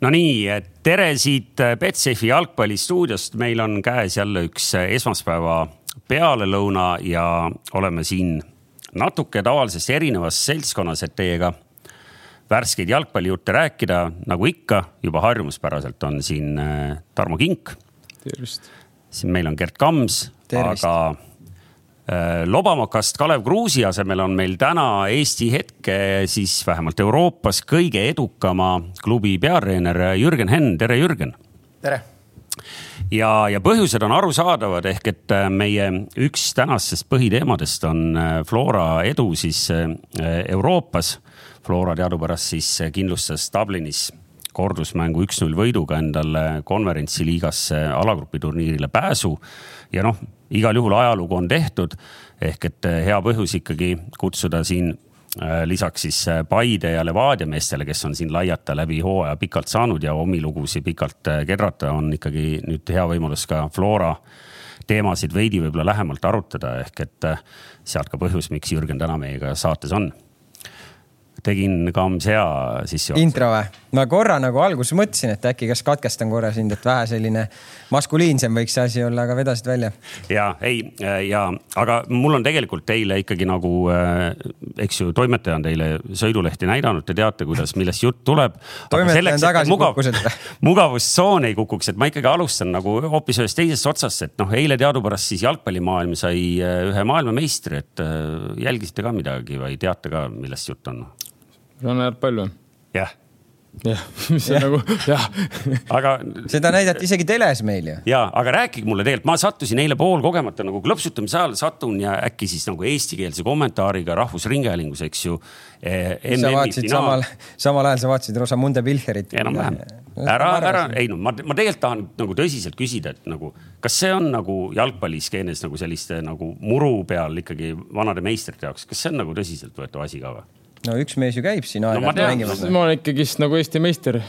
no nii, tere siit Betsafe'i jalgpallistuudiost, meil on käes jälle üks esmaspäeva pealelõuna ja oleme siin natuke tavalisest erinevas seltskonnas, et teiega värskeid jalgpallijutte rääkida, nagu ikka juba harjumuspäraselt on siin äh, Tarmo Kink. tervist. siin meil on Gerd Kams, aga äh, lobamokast Kalev Kruusi asemel on meil täna Eesti hetke siis vähemalt Euroopas kõige edukama klubi peatreener Jürgen Henn, tere Jürgen. tere ja, ja põhjused on arusaadavad, ehk et äh, meie üks tänastest põhiteemadest on äh, Flora edu siis äh, Euroopas. Flora teadupärast siis kindlustas Dublinis kordusmängu üks-null võiduga endale konverentsiliigasse alagrupi turniirile pääsu. ja noh, igal juhul ajalugu on tehtud ehk et hea põhjus ikkagi kutsuda siin Äh, lisaks siis äh, Paide ja Levadia meestele, kes on siin laiata läbi hooaja pikalt saanud ja omi lugusid pikalt kedrata, on ikkagi nüüd hea võimalus ka Flora teemasid veidi võib-olla lähemalt arutada, ehk et sealt ka põhjus, miks Jürgen täna meiega saates on tegin Kams hea sissejuhatuse. intro või? Ma korra nagu alguses mõtlesin, et äkki kas katkestan korra sind, et vähe selline maskuliinsem võiks see asi olla, aga vedasid välja. ja ei ja, aga mul on tegelikult teile ikkagi nagu äh,, eks ju, toimetaja on teile sõidulehti näidanud, te teate, kuidas, millest jutt tuleb. mugav, mugavustsoon ei kukuks, et ma ikkagi alustan nagu hoopis ühest teisest otsast, et noh, eile teadupärast siis jalgpallimaailm sai äh, ühe maailmameistri, et äh, jälgisite ka midagi või teate ka, millest jutt on? rannajalgpall või? jah jah, mis on nagu jah. aga. seda näidati isegi teles meil ju. ja, aga rääkige mulle tegelikult, ma sattusin eile poolkogemata nagu klõpsutamise ajal satun ja äkki siis nagu eestikeelse kommentaariga Rahvusringhäälingus, eks ju eh,. sa vaatasid samal, samal ajal sa vaatasid Rosamunde Pilcherit. enam-vähem. ära, ära, ei no ma, ma tegelikult tahan nagu tõsiselt küsida, et nagu, kas see on nagu jalgpalliskeenes nagu selliste nagu muru peal ikkagi vanade meistrite jaoks, kas see on nagu tõsiseltvõetav asi ka või? No üks mees ju käib siin aeg-ajalt no, mängimas. ma olen ikkagist nagu Eesti meister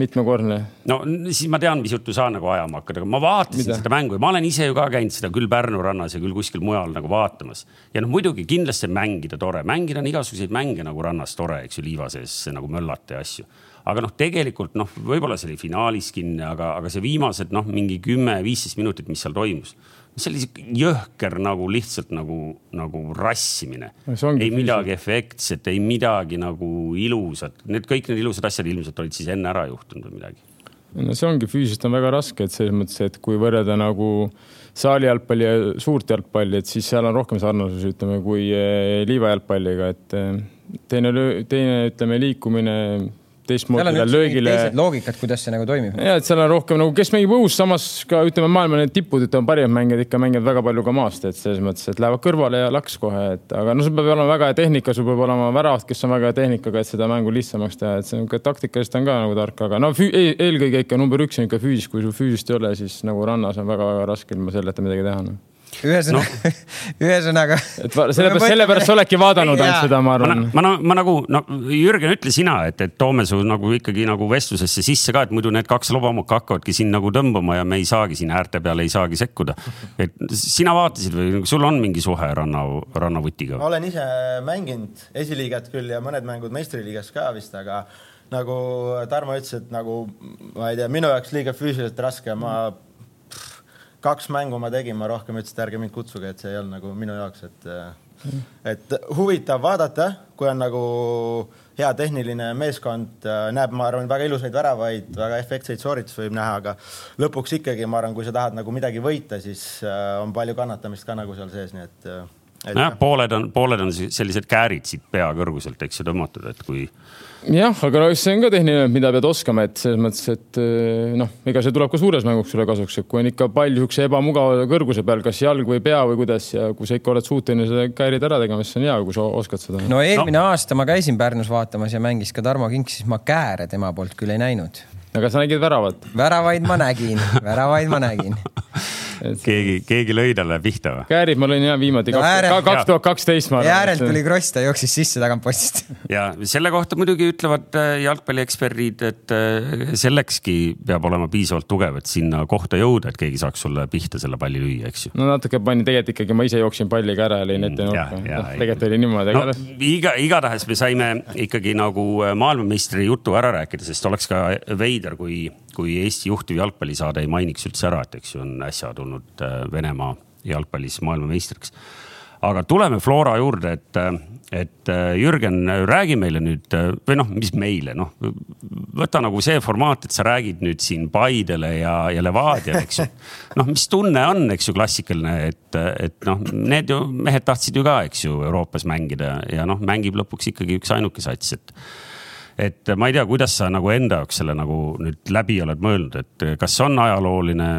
mitmekordne. no siis ma tean, mis juttu sa nagu ajama hakkad, aga ma vaatasin Mida? seda mängu ja ma olen ise ju ka käinud seda küll Pärnu rannas ja küll kuskil mujal nagu vaatamas. ja noh, muidugi kindlasti mängida tore, mängida on igasuguseid mänge nagu rannas tore, eks ju, liiva sees nagu möllata ja asju. aga noh, tegelikult noh, võib-olla see oli finaalis kinni, aga, aga see viimased noh, mingi kümme-viisteist minutit, mis seal toimus see oli sihuke jõhker nagu lihtsalt nagu, nagu rassimine. ei midagi efektset, ei midagi nagu ilusat, need kõik need ilusad asjad ilmselt olid siis enne ära juhtunud või midagi. no see ongi füüsiliselt on väga raske, et selles mõttes, et kui võrrelda nagu saali jalgpalli ja suurt jalgpalli, et siis seal on rohkem sarnasusi, ütleme, kui eh, liivajalgpalliga, et eh, teine, teine, ütleme, liikumine teistmoodi veel löögile. teised loogikad, kuidas see nagu toimib. ja, et seal on rohkem nagu, kes mängib õhus, samas ka ütleme, maailma need tipud, ütleme parimad mängijad ikka mängivad väga palju ka maast, et selles mõttes, et lähevad kõrvale ja laks kohe, et aga no sul peab olema väga hea tehnika, sul peab olema väravad, kes on väga hea tehnikaga, et seda mängu lihtsamaks teha, et see on ka taktikaliselt on ka nagu tark, aga no eelkõige ikka number üks on ikka füüsis, kui sul füüsist ei ole, siis nagu rannas on väga-väga raske ilma selleta midagi teha no ühesõnaga no., ühesõnaga. et sellepärast, sellepärast sa oledki vaadanud ainult seda, ma arvan. ma, ma, ma nagu, no Jürgen, ütle sina, et, et toome su nagu ikkagi nagu vestlusesse sisse ka, et muidu need kaks lobamokka hakkavadki siin nagu tõmbama ja me ei saagi siin äärte peale ei saagi sekkuda. et sina vaatasid või sul on mingi suhe ranna, rannavutiga? ma olen ise mänginud esiliigat küll ja mõned mängud meistriliigas ka vist, aga nagu Tarmo ütles, et nagu ma ei tea, minu jaoks liiga füüsiliselt raske, ma kaks mängu ma tegin, ma rohkem ütlesin, et ärge mind kutsuge, et see ei olnud nagu minu jaoks, et mm. et huvitav vaadata, kui on nagu hea tehniline meeskond, näeb, ma arvan, väga ilusaid väravaid, väga efektseid sooritusi võib näha, aga lõpuks ikkagi ma arvan, kui sa tahad nagu midagi võita, siis äh, on palju kannatamist ka nagu seal sees, nii et. Nojah, pooled on, pooled on sellised käärid siit pea kõrguselt, eks ju, tõmmatud, et kui jah, aga no see on ka tehniline, mida pead oskama, et selles mõttes, et eh, noh, ega see tuleb ka suures mängus sulle kasuks, et kui on ikka pall niisuguse ebamugava kõrguse peal, kas jalg või pea või kuidas ja kui sa ikka oled suuteline seda käärid ära tegema, siis see on hea, kui sa oskad seda. no eelmine no. aasta ma käisin Pärnus vaatamas ja mängis ka Tarmo Kink, siis ma kääre tema poolt küll ei näinud. aga sa nägid väravat? väravaid ma nägin, väravaid ma nägin keegi, keegi lõi talle pihta või? Käärid ma lõin jah viimati No kaks tuhat kaksteist ma ja äärelt arvan. tuli kross, ta jooksis sisse tagantpostist. ja selle kohta muidugi ütlevad äh, jalgpallieksperdid, et äh, sellekski peab olema piisavalt tugev, et sinna kohta jõuda, et keegi saaks sulle pihta selle palli lüüa, eks ju. no natuke pani tegelikult ikkagi, ma ise jooksin palliga ära ja lõin ette Mm, Jah, nurka. jah, tegelikult oli niimoodi, no aga iga, igatahes me saime ikkagi nagu äh, maailmameistri jutu ära rääkida, sest oleks ka veider, kui, kui Eesti juhtiv jalgpallisaade ei mainiks üldse ära, et eks ju on äsja tulnud äh, Venemaa jalgpallis maailmameistriks. aga tuleme Flora juurde, et, et äh, Jürgen, räägi meile nüüd või noh, mis meile noh, võta nagu see formaat, et sa räägid nüüd siin Paidele ja, ja Levadiale, eks ju. noh, mis tunne on, eks ju, klassikaline, et, et noh, need ju mehed tahtsid ju ka, eks ju, Euroopas mängida ja noh, mängib lõpuks ikkagi üksainuke sats, et et ma ei tea, kuidas sa nagu enda jaoks selle nagu nüüd läbi oled mõelnud, et kas see on ajalooline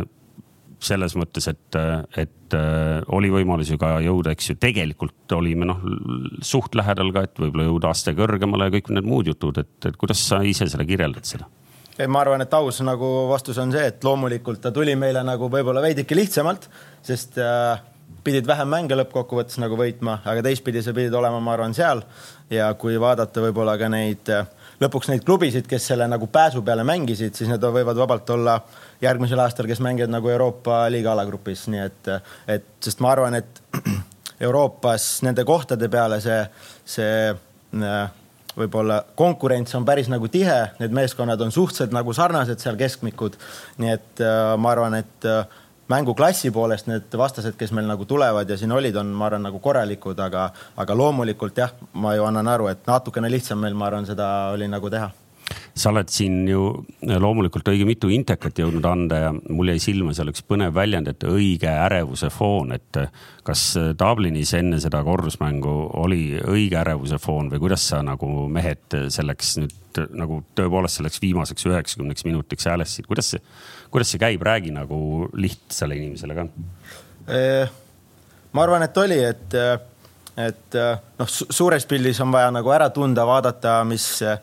selles mõttes, et, et äh, oli võimalus ju ka jõuda, eks ju, tegelikult olime noh, suht lähedal ka, et võib-olla jõuda aste kõrgemale ja kõik need muud jutud, et, et kuidas sa ise selle kirjeldad seda? ei, ma arvan, et aus nagu vastus on see, et loomulikult ta tuli meile nagu võib-olla veidike lihtsamalt, sest äh, pidid vähem mänge lõppkokkuvõttes nagu võitma, aga teistpidi sa pidid olema, ma arvan, seal ja kui vaadata võib-olla ka neid äh, lõpuks neid klubisid, kes selle nagu pääsu peale mängisid, siis need võivad vabalt olla järgmisel aastal, kes mängivad nagu Euroopa liiga alagrupis, nii et, et sest ma arvan, et Euroopas nende kohtade peale see, see äh, võib-olla konkurents on päris nagu tihe, need meeskonnad on suhteliselt nagu sarnased seal keskmikud. nii et äh, ma arvan, et äh, mänguklassi poolest need vastased, kes meil nagu tulevad ja siin olid, on, ma arvan, nagu korralikud, aga, aga loomulikult jah, ma ju annan aru, et natukene lihtsam meil, ma arvan, seda oli nagu teha sa oled siin ju loomulikult õige mitu intekat jõudnud anda ja mul jäi silma seal üks põnev väljend, et õige ärevuse foon, et kas Dublinis enne seda kordusmängu oli õige ärevuse foon või kuidas sa nagu mehed selleks nüüd nagu tõepoolest selleks viimaseks üheksakümneks minutiks häälestasid, kuidas see, kuidas see käib, räägi nagu lihtsale inimesele ka. Ma arvan, et oli, et, et noh, suures pildis on vaja nagu ära tunda, vaadata, mis äh,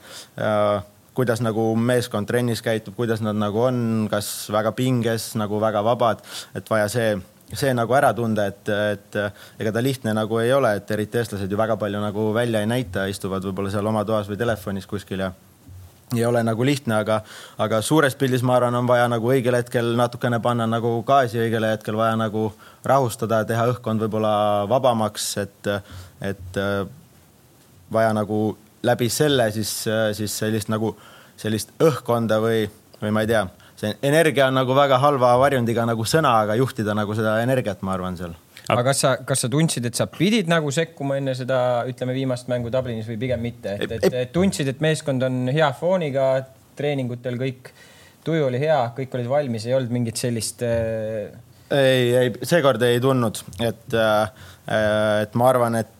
kuidas nagu meeskond trennis käitub, kuidas nad nagu on, kas väga pinges nagu väga vabad, et vaja see, see nagu ära tunda, et, et ega ta lihtne nagu ei ole, et eriti eestlased ju väga palju nagu välja ei näita, istuvad võib-olla seal oma toas või telefonis kuskil ja ei ole nagu lihtne, aga, aga suures pildis ma arvan, on vaja nagu õigel hetkel natukene panna nagu gaasi, õigel hetkel vaja nagu rahustada, teha õhkkond võib-olla vabamaks, et, et vaja nagu läbi selle siis, siis sellist nagu sellist õhkkonda või, või ma ei tea, see energia on nagu väga halva varjundiga nagu sõna, aga juhtida nagu seda energiat, ma arvan seal. Aga kas sa, kas sa tundsid, et sa pidid nagu sekkuma enne seda, ütleme viimast mängu Dublinis või pigem mitte, et, et, et tundsid, et meeskond on hea fooniga, treeningutel kõik, tuju oli hea, kõik olid valmis, ei olnud mingit sellist äh, ei, ei seekord ei tundnud, et, et ma arvan, et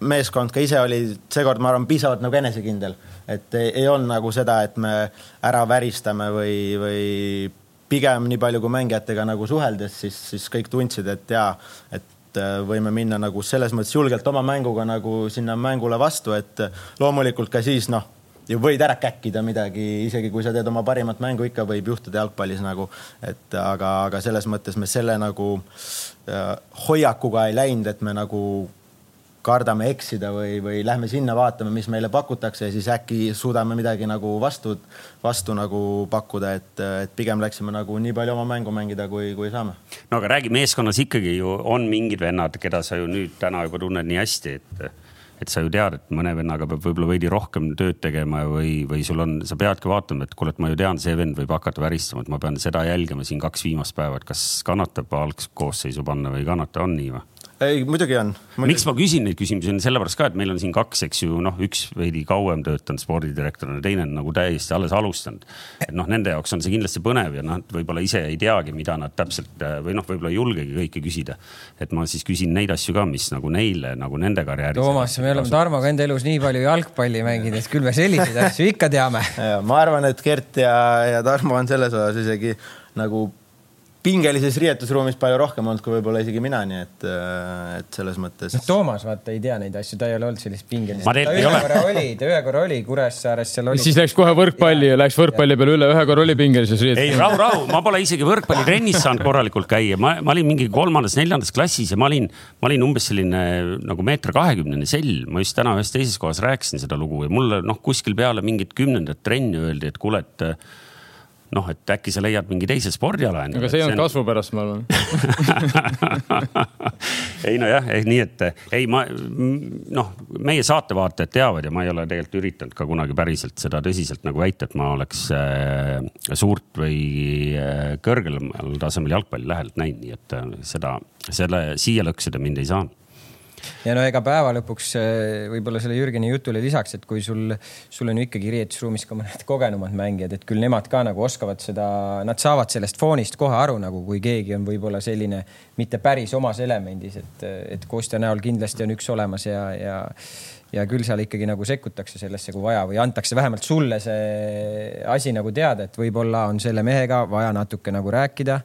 meeskond ka ise oli seekord, ma arvan, piisavalt nagu enesekindel, et ei, ei olnud nagu seda, et me ära väristame või, või pigem nii palju kui mängijatega nagu suheldes, siis, siis kõik tundsid, et jaa, et äh, võime minna nagu selles mõttes julgelt oma mänguga nagu sinna mängule vastu, et loomulikult ka siis noh, võid ära käkkida midagi, isegi kui sa teed oma parimat mängu, ikka võib juhtuda jalgpallis nagu, et aga, aga selles mõttes me selle nagu äh, hoiakuga ei läinud, et me nagu kardame eksida või, või lähme sinna, vaatame, mis meile pakutakse ja siis äkki suudame midagi nagu vastu, vastu nagu pakkuda, et, et pigem läksime nagu nii palju oma mängu mängida, kui, kui saame. no aga räägi, meeskonnas ikkagi ju on mingid vennad, keda sa ju nüüd täna juba tunned nii hästi, et et sa ju tead, et mõne vennaga peab võib-olla veidi rohkem tööd tegema või, või sul on, sa peadki vaatama, et kuule, et ma ju tean, see vend võib hakata väristama, et ma pean seda jälgima siin kaks viimast päeva, et kas kannatab algkoosseisu panna või ei kannata, on nii või? ei, muidugi on. miks ma küsin neid küsimusi, on sellepärast ka, et meil on siin kaks, eks ju, noh, üks veidi kauem töötanud spordidirektorina, teine on nagu täiesti alles alustanud. et noh, nende jaoks on see kindlasti põnev ja noh, võib-olla ise ei teagi, mida nad täpselt või noh, võib-olla ei julgegi kõike küsida. et ma siis küsin neid asju ka, mis nagu neile nagu nende karjääris. Toomas, me oleme Tarmoga enda elus nii palju jalgpalli mänginud, et küll me selliseid asju ikka teame. ma arvan, et Gert ja, ja Tarmo on selles osas isegi nagu pingelises riietusruumis palju rohkem olnud kui võib-olla isegi mina, nii et, et selles mõttes. noh, Toomas vaata ei tea neid asju, ta ei ole olnud sellises pingelises. ta ühe korra oli, ta ühe korra oli Kuressaares, seal oli. siis läks kohe võrkpalli ja läks võrkpalli peale üle, ühe korra oli pingelises riietuses. ei, rahu, rahu, ma pole isegi võrkpallitrennis saanud korralikult käia, ma, ma olin mingi kolmandas-neljandas klassis ja ma olin, ma olin umbes selline nagu meeter kahekümnene sell. ma just täna ühes teises kohas rääkisin seda lugu ja mulle noh, kuskil peale mingit kümnendat trenni öeldi, et kuule, et noh, et äkki sa leiad mingi teise spordiala endale. aga see ei olnud on... kasvu pärast, ma arvan ei nojah, nii et ei, ma noh, meie saatevaatajad teavad ja ma ei ole tegelikult üritanud ka kunagi päriselt seda tõsiselt nagu väita, et ma oleks äh, suurt või äh, kõrgemal tasemel jalgpalli lähedalt näinud, nii et äh, seda, selle siia lõksuda mind ei saa ja no ega päeva lõpuks äh, võib-olla selle Jürgeni jutule lisaks, et kui sul, sul on ju ikkagi riietusruumis ka mõned kogenumad mängijad, et küll nemad ka nagu oskavad seda, nad saavad sellest foonist kohe aru, nagu kui keegi on võib-olla selline mitte päris omas elemendis, et, et Kostja näol kindlasti on üks olemas ja, ja ja küll seal ikkagi nagu sekkutakse sellesse, kui vaja või antakse vähemalt sulle see asi nagu teada, et võib-olla on selle mehega vaja natuke nagu rääkida.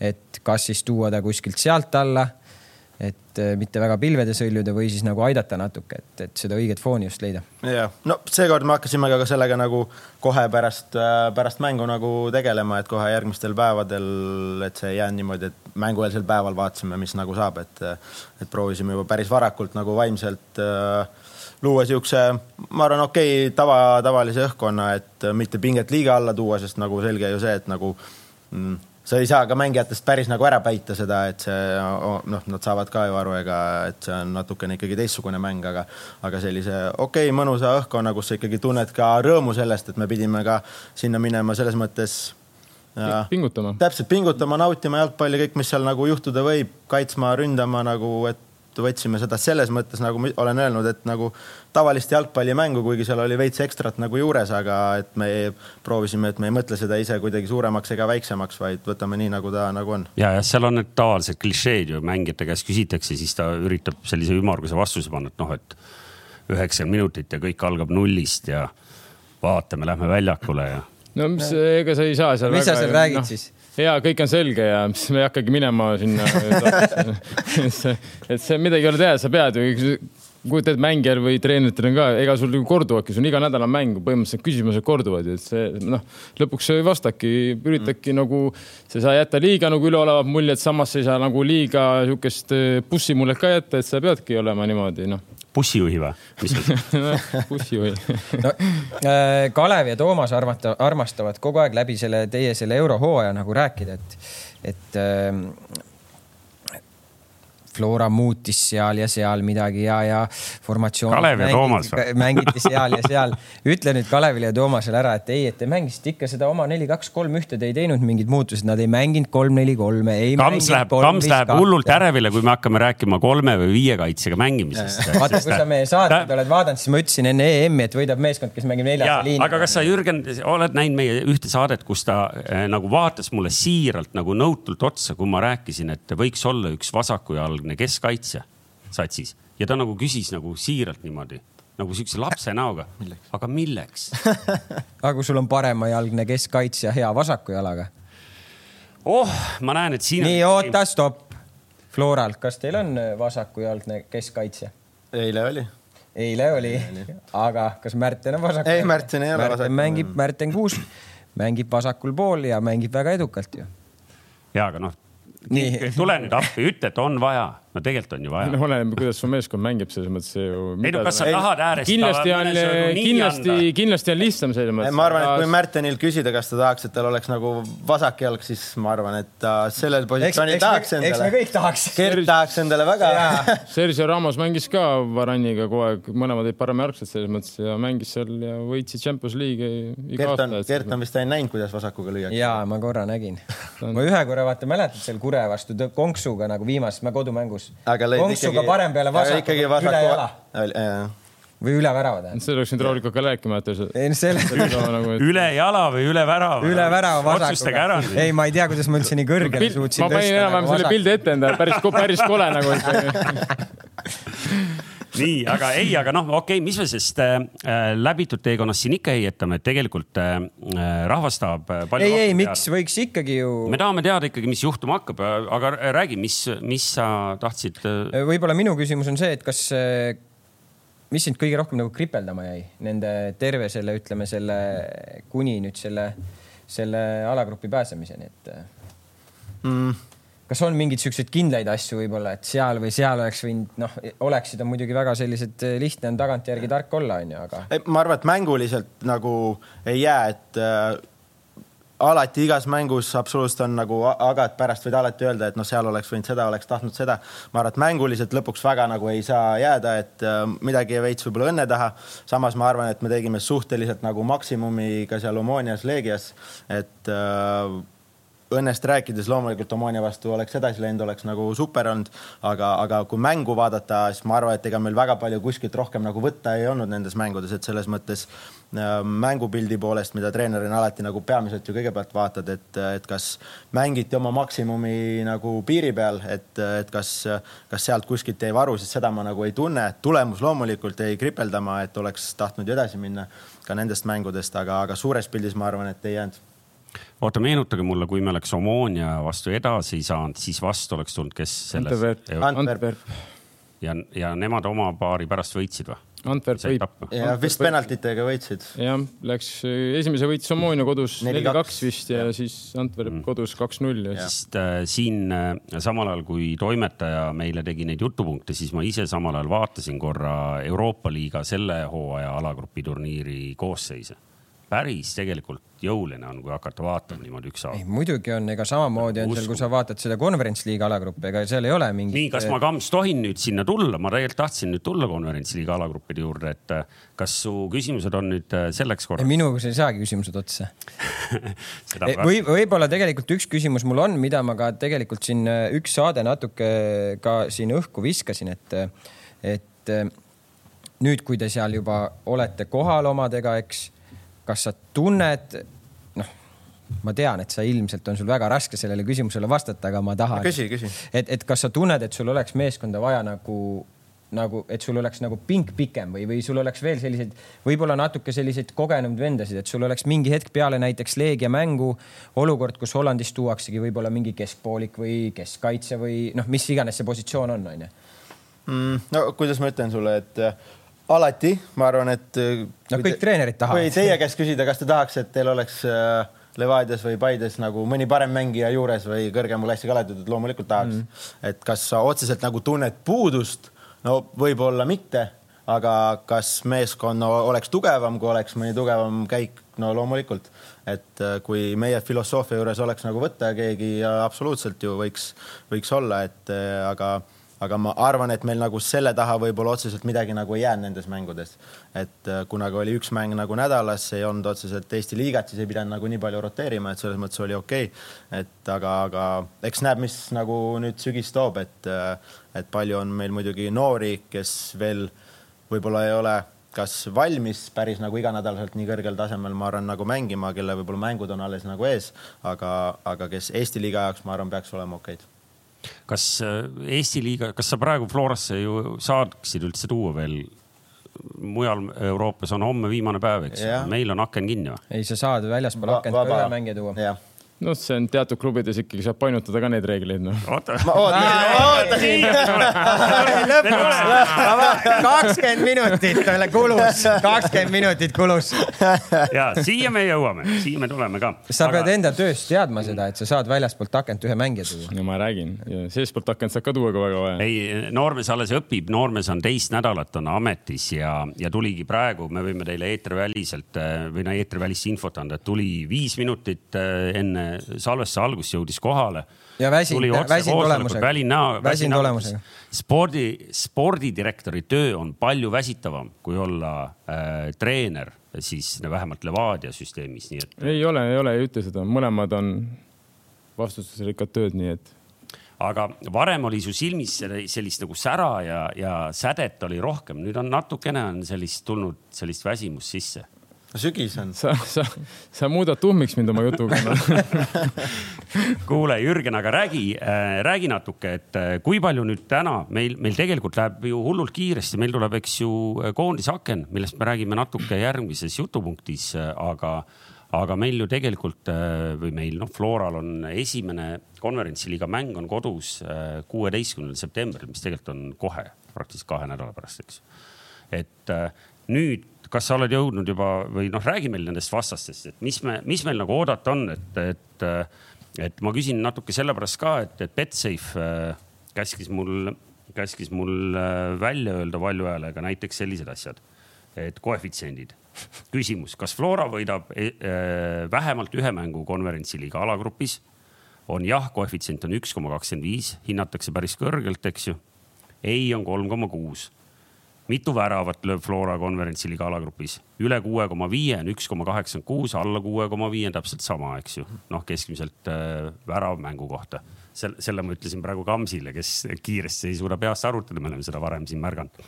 et kas siis tuua ta kuskilt sealt alla et äh, mitte väga pilvedes hõljuda või siis nagu aidata natuke, et, et seda õiget fooni just leida. ja no seekord me hakkasime ka sellega nagu kohe pärast, äh, pärast mängu nagu tegelema, et kohe järgmistel päevadel, et see ei jäänud niimoodi, et mängueelsel päeval vaatasime, mis nagu saab, et, et proovisime juba päris varakult nagu vaimselt äh, luua siukse, ma arvan, okei okay,, tava, tavalise õhkkonna, et mitte pinget liiga alla tuua, sest nagu selge ju see, et nagu mm, sa ei saa ka mängijatest päris nagu ära päita seda, et see noh, nad saavad ka ju aru, ega et see on natukene ikkagi teistsugune mäng, aga aga sellise okei okay,, mõnusa õhkkonna, kus sa ikkagi tunned ka rõõmu sellest, et me pidime ka sinna minema selles mõttes ja, pingutama. täpselt, pingutama, nautima jalgpalli, kõik, mis seal nagu juhtuda võib, kaitsma, ründama nagu, et võtsime seda selles mõttes, nagu ma olen öelnud, et nagu tavalist jalgpallimängu, kuigi seal oli veits ekstrat nagu juures, aga et me proovisime, et me ei mõtle seda ise kuidagi suuremaks ega väiksemaks, vaid võtame nii, nagu ta nagu on. ja, ja seal on need tavalised klišeed ju mängijate käest küsitakse, siis ta üritab sellise ümmarguse vastuse panna, et noh, et üheksakümmend minutit ja kõik algab nullist ja vaatame, lähme väljakule ja. no mis, ega sa ei saa seal. mis väga, sa seal räägid no, siis? Ja kõik on selge ja me ei hakkagi minema sinna et see midagi ei ole teha, sa pead ju, kujutad ette mängijal või treeneritel on ka, ega sul ju korduvadki, sul on iga nädal on mäng, põhimõtteliselt küsimused korduvad ju, et see noh, lõpuks sa ei vastaki, üritadki mm. nagu, sa ei saa jätta liiga nagu üleolevat muljet, samas sa ei saa nagu liiga sihukest bussimuljet ka jätta, et sa peadki olema niimoodi noh bussijuhi või? mis bussijuhi no, äh, Kalev ja Toomas armata, armastavad kogu aeg läbi selle teie selle eurohooaja nagu rääkida, et, et äh, Flora muutis seal ja seal midagi ja, ja formatsioon. Kalev ja Toomas mängiti seal ja seal. ütle nüüd Kalevile ja Toomasele ära, et ei, et te mängisite ikka seda oma neli, kaks, kolm, ühte, te ei teinud mingeid muutusi, nad ei mänginud kolm, neli, kolme. Kams läheb, Kams läheb hullult ärevile, kui me hakkame rääkima kolme või viie kaitsega mängimisest. vaata, kui sa meie saateid oled vaadanud, siis ma ütlesin enne EM-i, et võidab meeskond, kes mängib neljanda liini. aga kas sa, Jürgen, oled näinud meie ühte saadet, kus ta äh, nagu vaatas mulle siiralt nagu nõutult otsa, kui ma rääkisin, et võiks olla üks vasakujalgne keskkaitsja satsis ja ta nagu küsis nagu siiralt niimoodi nagu siukse lapse näoga. aga milleks aga kui sul on paremajalgne keskkaitsja hea vasaku jalaga? oh, ma näen, et siin. nii, oota, stopp. Floral, kas teil on vasakujalgne keskkaitsja? eile oli. eile oli, aga kas Märten on vasak? ei, Märten ei ole vasak. Märten mängib, Märten Kuus mängib vasakul pool ja mängib väga edukalt ju. ja, aga noh, tule nüüd appi, ütle, et on vaja no tegelikult on ju vaja. no oleneb, kuidas su meeskond mängib, selles mõttes ju. ei no kas sa tahad äärest. kindlasti on, kindlasti, kindlasti on lihtsam selles mõttes. ma arvan, et kui Märtenil küsida, kas ta tahaks, et tal oleks nagu vasak jalg, siis ma arvan, et ta sellel positsioonil tahaks endale. eks me kõik tahaks. Gert tahaks endale väga Sergio Ramos mängis ka Varaniga kogu aeg, mõlemad olid paremjärgsed selles mõttes ja mängis seal ja võitsid Champions League'i iga Gert on, aasta. Gert on vist ainult näinud, kuidas vasakuga lüüakse. ja ma korra nägin ma ühe korra vaata mäletad seal Kure vastu konksuga nagu viimases mängudumängus mängus. konksuga parem peale vasaku, üle jala. või üle värava tähendab. seda oleks nüüd rahulikult ka rääkima no selle. Nagu, üle jala või üle värava? üle värava vasakuga. ei, ma ei tea, kuidas ma üldse nii kõrgele suutsin tõsta. ma panin enam-vähem selle pildi ette endale, päris, päris kole nagu nii, aga ei, aga noh, okei okay,, mis me sellest äh, läbitud teekonnast siin ikka heietame, et tegelikult äh, rahvas tahab palju. ei, ei, miks võiks ikkagi ju. me tahame teada ikkagi, mis juhtuma hakkab, aga räägi, mis, mis sa tahtsid? Äh, võib-olla minu küsimus on see, et kas, äh, mis sind kõige rohkem nagu kripeldama jäi nende terve selle, ütleme selle kuni nüüd selle, selle alagrupi pääsemiseni, et äh, mm kas on mingeid siukseid kindlaid asju võib-olla, et seal või seal oleks võinud, noh, oleksid on muidugi väga sellised, eh, lihtne on tagantjärgi tark olla, onju, aga. ma arvan, et mänguliselt nagu ei jää, et äh, alati igas mängus absoluutselt on nagu, aga et pärast võid alati öelda, et noh, seal oleks võinud seda, oleks tahtnud seda. ma arvan, et mänguliselt lõpuks väga nagu ei saa jääda, et äh, midagi veits võib-olla õnne taha. samas ma arvan, et me tegime suhteliselt nagu maksimumi ka seal Omonias, Leegias, et äh, õnnest rääkides loomulikult Omonia vastu oleks edasi läinud, oleks nagu super olnud, aga, aga kui mängu vaadata, siis ma arvan, et ega meil väga palju kuskilt rohkem nagu võtta ei olnud nendes mängudes, et selles mõttes äh, mängupildi poolest, mida treenerina alati nagu peamiselt ju kõigepealt vaatad, et, et kas mängiti oma maksimumi nagu piiri peal, et, et kas, kas sealt kuskilt jäi varu, siis seda ma nagu ei tunne. tulemus loomulikult jäi kripeldama, et oleks tahtnud ju edasi minna ka nendest mängudest, aga, aga suures pildis ma arvan, et ei jäänud oota, meenutage mulle, kui me oleks Omonia vastu edasi saanud, siis vastu oleks tulnud, kes selles? Antwerp, ja, ja nemad oma paari pärast võitsid või? Antwerp võit. ja vist penaltitega võitsid. jah, läks, esimese võitis Omonia kodus neli-kaks vist ja, ja siis Antwerp mm. kodus kaks-null ja siis äh, siin äh, samal ajal kui toimetaja meile tegi neid jutupunkte, siis ma ise samal ajal vaatasin korra Euroopa liiga selle hooaja alagrupi turniiri koosseise päris tegelikult jõuline on, kui hakata vaatama niimoodi ükshaaval. muidugi on, ega samamoodi on seal, kui sa vaatad seda konverentsliiga alagruppi, ega seal ei ole mingit. nii, kas ma Kams tohin nüüd sinna tulla, ma tegelikult tahtsin nüüd tulla konverentsliiga alagruppide juurde, et äh, kas su küsimused on nüüd äh, selleks korraks? minuga sa ei saagi küsimused otsa või võib-olla tegelikult üks küsimus mul on, mida ma ka tegelikult siin äh, üks saade natuke ka siin õhku viskasin, et, et nüüd, kui te seal juba olete kohal omadega, eks kas sa tunned, noh, ma tean, et sa ilmselt on sul väga raske sellele küsimusele vastata, aga ma tahan. küsi, küsi. et, et kas sa tunned, et sul oleks meeskonda vaja nagu, nagu, et sul oleks nagu pink pikem või, või sul oleks veel selliseid, võib-olla natuke selliseid kogenud vendasid, et sul oleks mingi hetk peale näiteks Leegia mängu olukord, kus Hollandist tuuaksegi võib-olla mingi keskpoolik või keskkaitse või noh, mis iganes see positsioon on, onju mm,. no kuidas ma ütlen sulle, et alati, ma arvan, et. Äh, no kõik te, treenerid tahavad. või teie käest küsida, kas te tahaks, et teil oleks äh, Levadias või Paides nagu mõni parem mängija juures või kõrgema klassi kaletud, et loomulikult tahaks mm.. et kas sa otseselt nagu tunned puudust? no võib-olla mitte, aga kas meeskond no, oleks tugevam, kui oleks mõni tugevam käik? no loomulikult, et äh, kui meie filosoofia juures oleks nagu võtta keegi, absoluutselt ju võiks, võiks olla, et aga aga ma arvan, et meil nagu selle taha võib-olla otseselt midagi nagu ei jäänud nendes mängudes. et äh, kunagi oli üks mäng nagu nädalas, ei olnud otseselt Eesti liigat, siis ei pidanud nagu nii palju roteerima, et selles mõttes oli okei okay.. et aga, aga eks näeb, mis nagu nüüd sügis toob, et, äh, et palju on meil muidugi noori, kes veel võib-olla ei ole kas valmis päris nagu iganädalaselt nii kõrgel tasemel, ma arvan, nagu mängima, kelle võib-olla mängud on alles nagu ees, aga, aga kes Eesti liiga jaoks, ma arvan, peaks olema okeid kas äh, Eesti liiga, kas sa praegu Florasse ju saaksid üldse tuua veel? mujal Euroopas on homme viimane päev, eks. Meil on aken kinni või? ei, sa saad väljaspool akent ka ühe mängija tuua noh, see on teatud klubides ikkagi saab painutada ka neid reegleid, noh. oota, ootasin. kakskümmend minutit kulus, kakskümmend minutit kulus. ja siia me jõuame, siia me tuleme ka. sa Aga... pead enda tööst teadma seda, et sa saad väljaspoolt akent ühe mängija tuua. no ma räägin, seestpoolt akent saab ka tuua, kui väga vaja. ei, noormees alles õpib, noormees on teist nädalat on ametis ja, ja tuligi praegu, me võime teile eetriväliselt või no eetrivälist infot anda, et tuli viis minutit enne salvestuse alguses jõudis kohale. ja väsinud, väsinud olemusega. väline, väsinud olemusega. spordi, spordidirektori töö on palju väsitavam, kui olla äh, treener, siis vähemalt Levadia süsteemis, nii et. ei ole, ei ole, ei ütle seda, mõlemad on vastutusrikkad tööd, nii et aga varem oli su silmis sellist nagu sära ja, ja sädet oli rohkem, nüüd on natukene on sellist tulnud sellist väsimust sisse sügis on. sa, sa, sa muudad tuhmiks mind oma jutuga kuule, Jürgen, aga räägi äh,, räägi natuke, et äh, kui palju nüüd täna meil, meil tegelikult läheb ju hullult kiiresti, meil tuleb, eks ju, koondisaken, millest me räägime natuke järgmises jutupunktis, aga, aga meil ju tegelikult äh, või meil noh, Floral on esimene konverentsiliiga mäng on kodus äh, kuueteistkümnendal septembril, mis tegelikult on kohe, praktiliselt kahe nädala pärast, eks. Et äh, nüüd kas sa oled jõudnud juba või noh, räägi meil nendest vastastest, et mis me, mis meil nagu oodata on, et, et, et ma küsin natuke sellepärast ka, et, et Betsafe äh, käskis mul, käskis mul äh, välja öelda valju häälega näiteks sellised asjad, et koefitsiendid. küsimus, kas Flora võidab äh, vähemalt ühe mängu konverentsiliiga alagrupis? on jah, koefitsient on üks koma kakskümmend viis, hinnatakse päris kõrgelt, eks ju. ei on kolm koma kuus mitu väravat lööb Flora konverentsiliiga alagrupis? üle kuue koma viie on üks koma kaheksakümmend kuus, alla kuue koma viie on täpselt sama, eks ju. noh, keskmiselt äh, värav mängu kohta. Selle, selle ma ütlesin praegu Kamsile, kes kiiresti ei suuda peast arvutada, me oleme seda varem siin märganud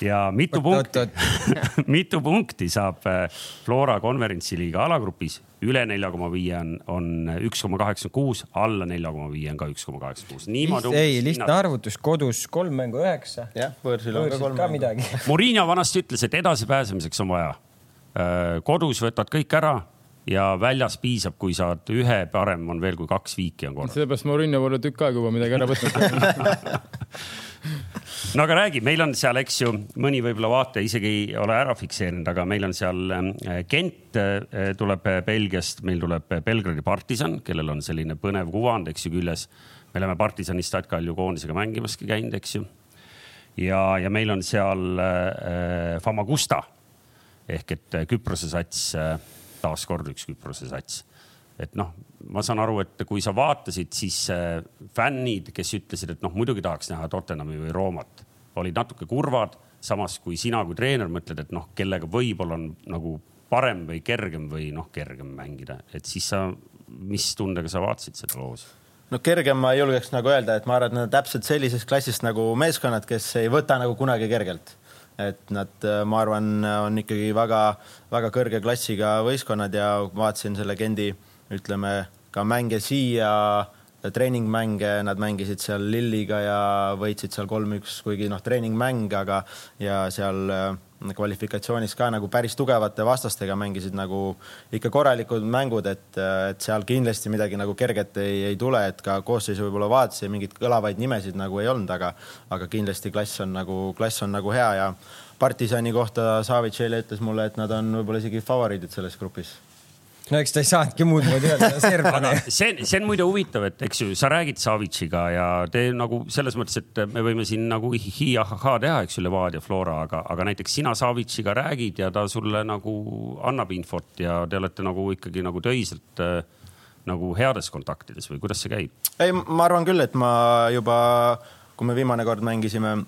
ja mitu punkti, mitu punkti saab äh, Flora konverentsiliiga alagrupis? üle nelja koma viie on, on üks koma kaheksakümmend kuus, alla nelja koma viie on ka üks koma kaheksakümmend kuus. ei, lihtne arvutus, kodus kolm mängu üheksa. jah, võõrsil on ka kolm mängu. midagi. Murillo vanasti ütles, et edasipääsemiseks on vaja. Äh, kodus võtad kõik ära ja väljas piisab, kui saad ühe, parem on veel, kui kaks viiki on korras. seepärast Murillo pole tükk aega juba midagi ära võtnud no aga räägi, meil on seal, eks ju, mõni võib-olla vaataja isegi ei ole ära fikseerinud, aga meil on seal äh, Gent äh, tuleb Belgiast, meil tuleb Belgradi partisan, kellel on selline põnev kuvand, eks ju, küljes. me oleme partisani Statkal ju koondisega mängimaski käinud, eks ju. ja, ja meil on seal äh, Famagusta ehk et Küprose sats äh,, taaskord üks Küprose sats et noh, ma saan aru, et kui sa vaatasid, siis äh, fännid, kes ütlesid, et noh, muidugi tahaks näha Tottenhami või Roomat, olid natuke kurvad. samas kui sina kui treener mõtled, et noh, kellega võib-olla on nagu parem või kergem või noh, kergem mängida, et siis sa, mis tundega sa vaatasid seda loos? no kergem ma julgeks nagu öelda, et ma arvan, et nad on täpselt sellisest klassist nagu meeskonnad, kes ei võta nagu kunagi kergelt. Et nad, ma arvan, on ikkagi väga-väga kõrge klassiga võistkonnad ja vaatasin selle Gendi ütleme ka mänge siia, treeningmänge, nad mängisid seal Lilliga ja võitsid seal kolm-üks, kuigi noh, treeningmäng, aga ja seal äh, kvalifikatsioonis ka nagu päris tugevate vastastega mängisid nagu ikka korralikud mängud, et, äh, et seal kindlasti midagi nagu kerget ei, ei tule, et ka koosseisu võib-olla vaatasin, mingeid kõlavaid nimesid nagu ei olnud, aga, aga kindlasti klass on nagu, klass on nagu hea ja partisani kohta Savic eile ütles mulle, et nad on võib-olla isegi favoriidid selles grupis no eks ta ei saanudki muud moodi öelda, serblane. see, see on muide huvitav, et eks ju, sa räägid Savitšiga ja te nagu selles mõttes, et me võime siin nagu hi-ha-ha teha, eks ju, Levadia, Flora, aga, aga näiteks sina Savitšiga räägid ja ta sulle nagu annab infot ja te olete nagu ikkagi nagu töiselt äh, nagu heades kontaktides või kuidas see käib? ei, ma arvan küll, et ma juba, kui me viimane kord mängisime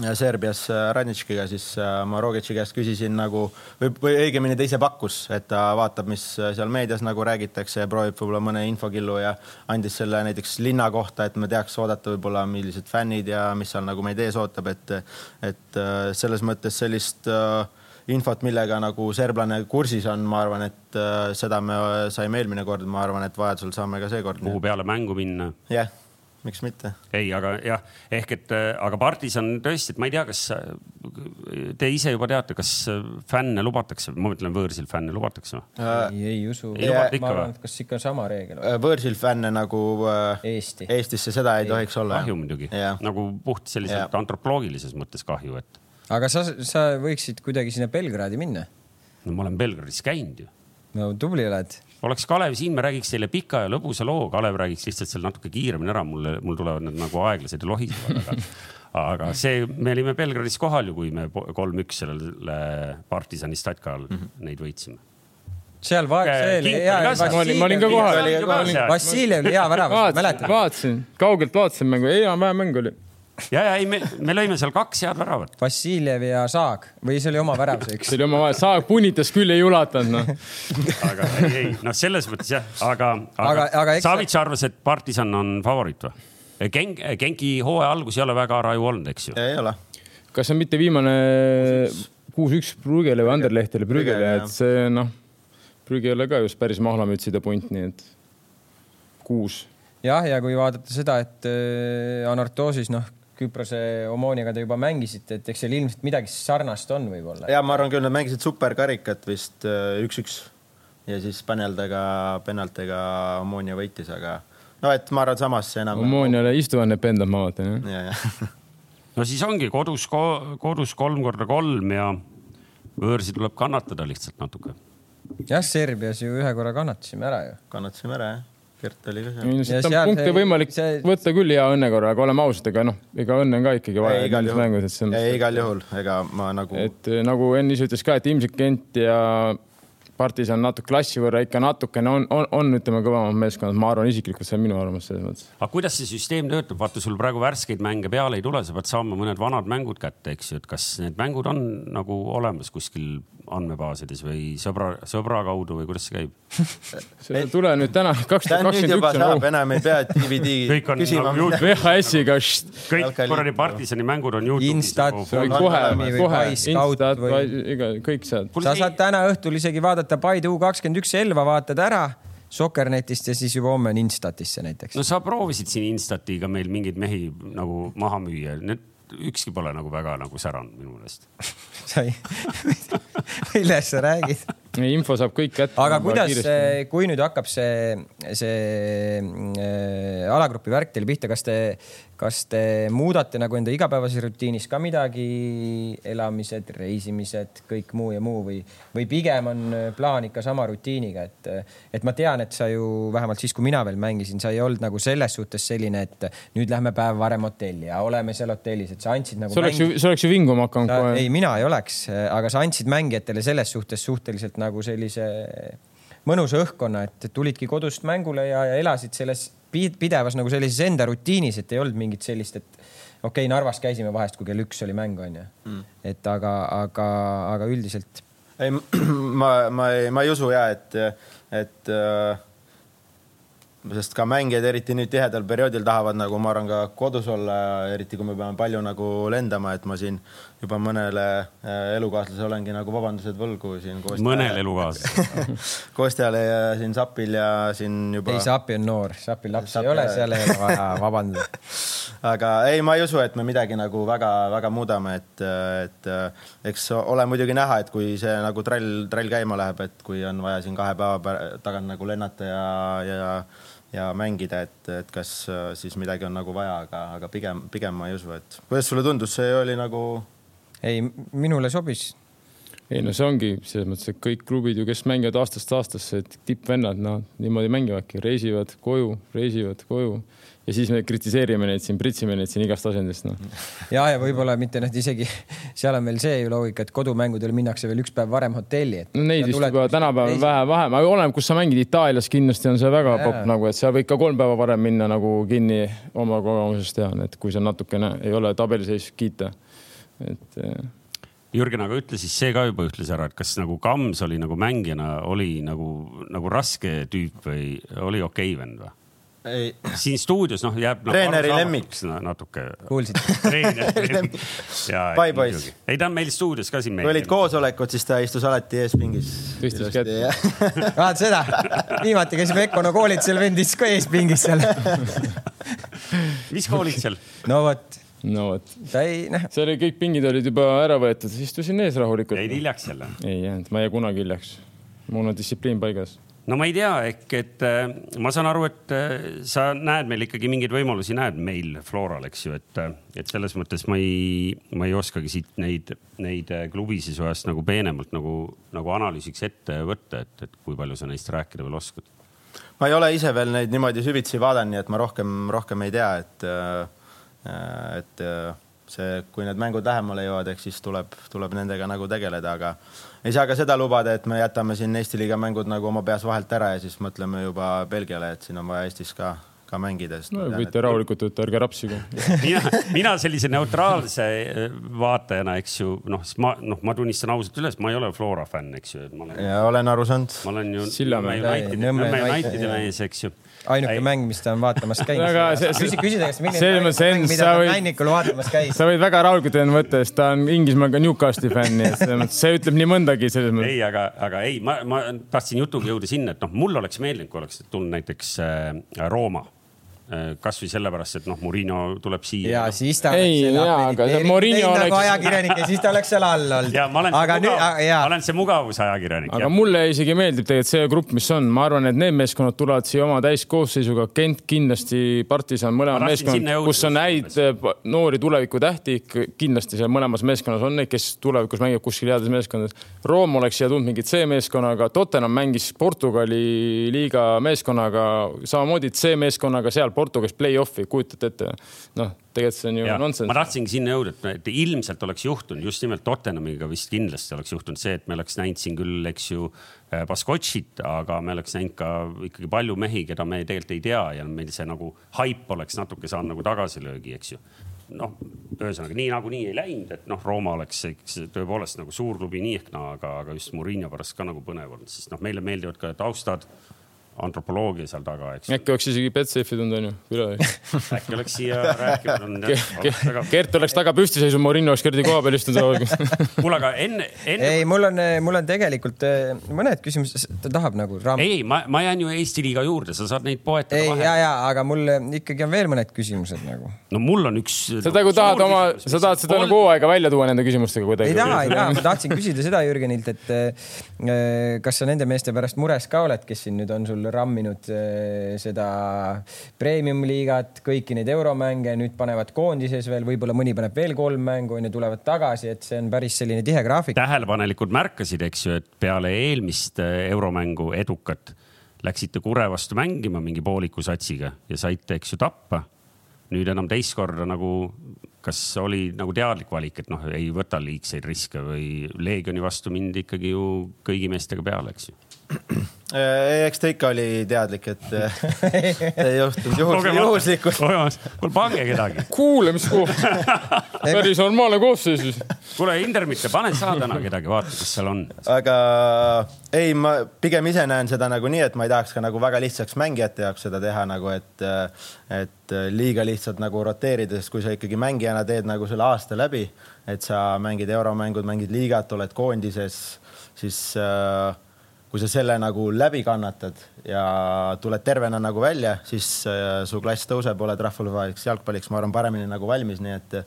Serbias äh, Radnitškiga, siis äh, ma Rogitši käest küsisin nagu või, või õigemini ta ise pakkus, et ta vaatab, mis äh, seal meedias nagu räägitakse ja proovib võib-olla mõne infokillu ja andis selle näiteks linna kohta, et me teaks oodata võib-olla, millised fännid ja mis seal nagu meid ees ootab, et, et selles mõttes sellist infot, millega nagu serblane kursis on, ma arvan, et seda me saime eelmine kord, ma arvan, et vajadusel saame ka seekord. kuhu peale mängu minna? jah yeah miks mitte? ei, aga jah, ehk et äh, aga partisan tõesti, et ma ei tea, kas te ise juba teate, kas fänne lubatakse, ma mõtlen võõrsil fänne lubatakse või äh,? ei, ei usu. ma arvan, et kas ikka sama reegel äh,? võõrsil fänne nagu äh, Eesti. Eestisse, seda ei, ei tohiks olla. kahju muidugi, nagu puht selliselt antropoloogilises mõttes kahju, et. aga sa, sa võiksid kuidagi sinna Belgradi minna? no ma olen Belgradis käinud ju. no tubli oled oleks Kalev siin, me räägiks teile pika ja lõbusa loo, Kalev räägiks lihtsalt seal natuke kiiremini ära, mulle, mul tulevad need nagu aeglased ja lohisevad, aga, aga see, me olime Belgradis kohal ju, kui me kolm-üks sellele partisani statkal mm -hmm. neid võitsime seal vaeg-, see oli hea. ma olin ka kohal. Vassiljev oli hea värav, mäletad? vaatasin, kaugelt vaatasin mängu, hea mäng oli ja, ja ei, me, me lõime seal kaks head väravat. Vassiljev ja Saag või see oli oma värav see üks? see oli oma värav, Saag punitas küll ei ulatanud noh. aga ei, ei noh, selles mõttes jah, aga, aga, aga, aga eks... Savits arvas, et partisan on favoriit või? Genk, Genki hooaja algus ei ole väga raju olnud, eks ju? ei ole. kas see on mitte viimane kuus-üks Brügele või Anderlehtile Brügele, et see noh, Brügge ei ole ka just päris mahlamütside punt, nii et kuus. jah, ja kui vaadata seda, et äh, Anortoosis noh, Küprose Omoniaga te juba mängisite, et eks seal ilmselt midagi sarnast on võib-olla. ja ma arvan küll, nad mängisid superkarikat vist üks-üks ja siis paneldega, penaltidega Omonia võitis, aga no et ma arvan, samas enam. Omoniale istuvad need pendlad, ma vaatan jah. ja, ja. no siis ongi kodus, kodus kolm korda kolm ja võõrsi tuleb kannatada lihtsalt natuke. jah, Serbias ju ühe korra kannatasime ära ju. kannatasime ära jah Gert oli ka seal. siit on punkte see, võimalik see... võtta küll hea õnne korra, aga oleme ausad, ega noh, ega õnne on ka ikkagi vaja. igal juhul, igal juhul, ega ma nagu. et nagu Enn ise ütles ka, et ilmselt Kent ja partisan natuke klassi võrra ikka natukene on, on, on, ütleme, kõvemad meeskonnad, ma arvan isiklikult, see on minu arvamus selles mõttes. aga kuidas see süsteem töötab, vaata sul praegu värskeid mänge peale ei tule, sa pead saama mõned vanad mängud kätte, eks ju, et kas need mängud on nagu olemas kuskil andmebaasides või sõbra, sõbra kaudu või kuidas see käib? see ei tule nüüd täna, kaks tuhat kakskümmend üks on saab, enam ei pea DVD kõik on küsima nagu VHS-iga. kõik kuradi partisani mängud on Youtube'is. Instat nagu. kohe, kohe, Instat või kõik sealt. sa saad täna õhtul isegi vaadata Paidu kakskümmend üks Elva, vaatad ära Sokkernetist ja siis juba homme on Instatisse näiteks. no sa proovisid siin Instatiga meil mingeid mehi nagu maha müüa, need ükski pole nagu väga nagu säranud minu meelest sa ei, millest sa räägid? info saab kõik kätte. aga kuidas, kui nüüd hakkab see, see äh, alagrupi värk teil pihta, kas te, kas te muudate nagu enda igapäevases rutiinis ka midagi, elamised, reisimised, kõik muu ja muu või, või pigem on plaan ikka sama rutiiniga, et, et ma tean, et sa ju vähemalt siis, kui mina veel mängisin, sa ei olnud nagu selles suhtes selline, et nüüd lähme päev varem hotelli ja oleme seal hotellis, et sa andsid nagu. see oleks ju, see oleks ju vinguma hakanud kohe. ei, mina ei oleks, aga sa andsid mängijatele selles suhtes suhteliselt nagu sellise mõnusa õhkkonna, et tulidki kodust mängule ja, ja elasid selles pidevas nagu sellises enda rutiinis, et ei olnud mingit sellist, et okei okay,, Narvas käisime vahest, kui kell üks oli mäng, onju mm.. et aga, aga, aga üldiselt. ei, ma, ma ei, ma ei usu ja et, et äh, sest ka mängijad eriti nüüd tihedal perioodil tahavad nagu ma arvan ka kodus olla, eriti kui me peame palju nagu lendama, et ma siin juba mõnele äh, elukaaslasele olengi nagu vabandused võlgu siin. mõnele elukaaslasele Kostjale ja siin Sapil ja siin juba. ei, Sapi on noor, Sapil laps Sapi... ei ole, seal ei ole vaja vabandada aga ei, ma ei usu, et me midagi nagu väga-väga muudame, et, et eks ole muidugi näha, et kui see nagu trall, trall käima läheb, et kui on vaja siin kahe päeva tagant nagu lennata ja, ja ja mängida, et, et kas äh, siis midagi on nagu vaja, aga, aga pigem, pigem ma ei usu, et kuidas sulle tundus, see oli nagu? Ei, minule sobis. ei no see ongi selles mõttes, et kõik klubid ju, kes mängivad aastast aastasse, et tippvennad, noh niimoodi mängivadki, reisivad koju, reisivad koju ja siis me kritiseerime neid siin, pritsime neid siin igast asendist no.. ja, ja võib-olla mitte noh, isegi seal on veel see ju loogika, et kodumängudel minnakse veel üks päev varem hotelli. no neid vist juba tänapäeval reisi... vähe vähem, aga oleneb, kus sa mängid. Itaalias kindlasti on see väga popp nagu, et seal võid ka kolm päeva varem minna nagu kinni oma kogemusest tean, et kui sa natukene ei ole tabeliseis kiita, et eh. Jürgen aga ütle siis see ka juba ütles ära, et kas nagu Kams oli nagu mängijana oli nagu, nagu raske tüüp või oli okei okay vend või? ei. siin stuudios noh, jääb no,. treeneri lemmik. natuke. kuulsid? Bye boys. ei, ta on meil stuudios ka siin. kui olid koosolekud, siis ta istus alati eespingis. tõstis kätt. vaata seda, viimati käisime Econa koolitusel, vend istus ka eespingis seal mis koolitusel? no vot no vot. ta ei, noh. seal oli kõik pingid olid juba ära võetud, istusin ees rahulikult. jäid hiljaks jälle? ei jäänud, ma ei jää kunagi hiljaks. mul on distsipliin paigas no ma ei tea, ehk et äh, ma saan aru, et äh, sa näed meil ikkagi mingeid võimalusi, näed meil Floral, eks ju, et, äh, et selles mõttes ma ei, ma ei oskagi siit neid, neid klubisid su käest nagu peenemalt nagu, nagu analüüsiks ette võtta, et, et kui palju sa neist rääkida veel oskad? ma ei ole ise veel neid niimoodi süvitsi vaadanud, nii et ma rohkem, rohkem ei tea, et, et see, kui need mängud lähemale jõuavad, eks siis tuleb, tuleb nendega nagu tegeleda, aga ei saa ka seda lubada, et me jätame siin Eesti liiga mängud nagu oma peas vahelt ära ja siis mõtleme juba Belgiale, et siin on vaja Eestis ka, ka mängides. no võite rahulikult võtta, ärge rapsige mina, mina sellise neutraalse äh, vaatajana, eks ju, noh, ma, noh, ma tunnistan ausalt üles, ma ei ole Flora fänn, eks ju, et ma olen. ja olen aru saanud. ma olen ju Sillamäe Nõmme Unitedi mees, eks ju ainuke ei. mäng, mis ta on vaatamas käinud. küsi, küsi ta käest, milline mäng, mida ta Männikul vaatamas käis. sa võid väga rahulikult enne võtta, sest ta on Inglismaal ka Newcastli fänn, nii et selles mõttes see ütleb nii mõndagi selles mõttes. ei, aga, aga ei, ma, ma tahtsin jutuga jõuda sinna, et noh, mul oleks meeldinud, kui oleks tulnud näiteks äh, Rooma kasvõi sellepärast, et noh, Murillo tuleb siia. ja no. siis ta. ei, jaa, aga see Murillo oleks. nagu ajakirjanik ja siis ta oleks seal all olnud. ja ma olen, aga mugav, nüüd, ma olen see mugavusajakirjanik. aga ja. mulle isegi meeldib tegelikult see grupp, mis on, ma arvan, et need meeskonnad tulevad siia oma täiskoosseisuga, Kent kindlasti, Partisan, mõlemad meeskonnad, kus on häid noori tulevikutähti, kindlasti seal mõlemas meeskonnas on neid, kes tulevikus mängivad kuskil heades meeskondades. Room oleks siia tulnud mingit C-meeskonnaga, Tottenham mängis Portugali liiga meeskonnaga, samamoodi C-meeskonnaga seal Portugalis play-off'i, kujutate ette? noh, tegelikult see on ju nonsense. ma tahtsingi sinna jõuda, et ilmselt oleks juhtunud just nimelt Tottenhamiga vist kindlasti oleks juhtunud see, et me oleks näinud siin küll, eks ju, äh, Baskotšit, aga me oleks näinud ka ikkagi palju mehi, keda me tegelikult ei tea ja meil see nagu haip oleks natuke saanud nagu tagasilöögi, eks ju noh, ühesõnaga nii nagunii ei läinud, et noh, Rooma oleks tõepoolest nagu suur klubi nii ehk naa, aga, aga just Murillo pärast ka nagu põnev olnud, sest noh, meile meeldivad ka taustad antropoloogia seal taga, eks. äkki oleks isegi Betsafe'i tulnud, onju, üle äkki oleks siia rääkinud Ke. Gert oleks taga püsti seisnud, Morinno oleks Gerdi koha peal istunud. kuule, aga enne, enne. ei, mul on, mul on tegelikult eh, mõned küsimused, ta tahab nagu raam.... ei, ma, ma jään ju Eesti liiga juurde, sa saad neid poetada. ei, ja, ja, aga mul ikkagi on veel mõned küsimused nagu. no mul on üks. sa nagu tahad oma, sa tahad seda nagu hooaega välja tuua nende küsimustega kuidagi? ei taha, ei taha, ma tahtsin küsida seda Jürgenilt, et eh, kas sa nende meeste pärast mures ka oled, kes siin nüüd on sul ramminud eh, seda premium-liigat, kõiki neid euromänge, nüüd panevad koondises veel, võib-olla mõni paneb veel kolm mängu, onju, tulevad tagasi, et see on päris selline tihe graafik. tähelepanelikud märkasid, eks ju, et peale eelmist eh, euromängu edukat läksite Kure vastu mängima mingi pooliku satsiga ja saite, eks ju, tappa. nüüd enam teist korda nagu, kas oli nagu teadlik valik, et noh, ei võta liigseid riske või Leegioni vastu mindi ikkagi ju kõigi meestega peale, eks ju Äh, eks ta ikka oli teadlik, et äh, ei juhtunud juhus, juhuslikult. kuule, pange kedagi. kuulamiskoht päris normaalne koosseis. kuule, Indermitte, pane sa täna kedagi, vaata, kes seal on. aga ei, ma pigem ise näen seda nagu nii, et ma ei tahaks ka nagu väga lihtsaks mängijate jaoks seda teha nagu, et, et liiga lihtsalt nagu roteerida, sest kui sa ikkagi mängijana teed nagu selle aasta läbi, et sa mängid euromängud, mängid liigat, oled koondises, siis äh, kui sa selle nagu läbi kannatad ja tuled tervena nagu välja, siis äh, su klass tõuseb, oled rahvusvaheliseks jalgpalliks, ma arvan, paremini nagu valmis, nii et,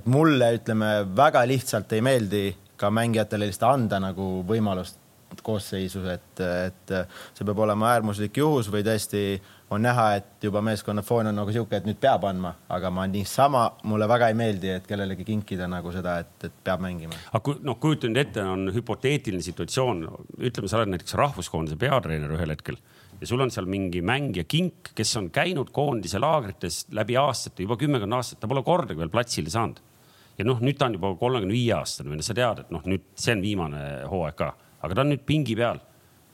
et mulle ütleme väga lihtsalt ei meeldi ka mängijatele lihtsalt anda nagu võimalust koosseisus, et, et see peab olema äärmuslik juhus või tõesti on näha, et juba meeskonna foon on nagu sihuke, et nüüd peab andma, aga ma niisama, mulle väga ei meeldi, et kellelegi kinkida nagu seda, et, et peab mängima. aga kui noh, kujuta nüüd ette, on hüpoteetiline situatsioon, ütleme, sa oled näiteks rahvuskoondise peatreener ühel hetkel ja sul on seal mingi mängija kink, kes on käinud koondise laagrites läbi aastate, juba kümmekond aastat, ta pole kordagi veel platsile saanud. ja noh, nüüd ta on juba kolmekümne viie aastane või noh, sa tead, et noh, nüüd see on viimane hooaeg ka, aga ta on nüüd pingi peal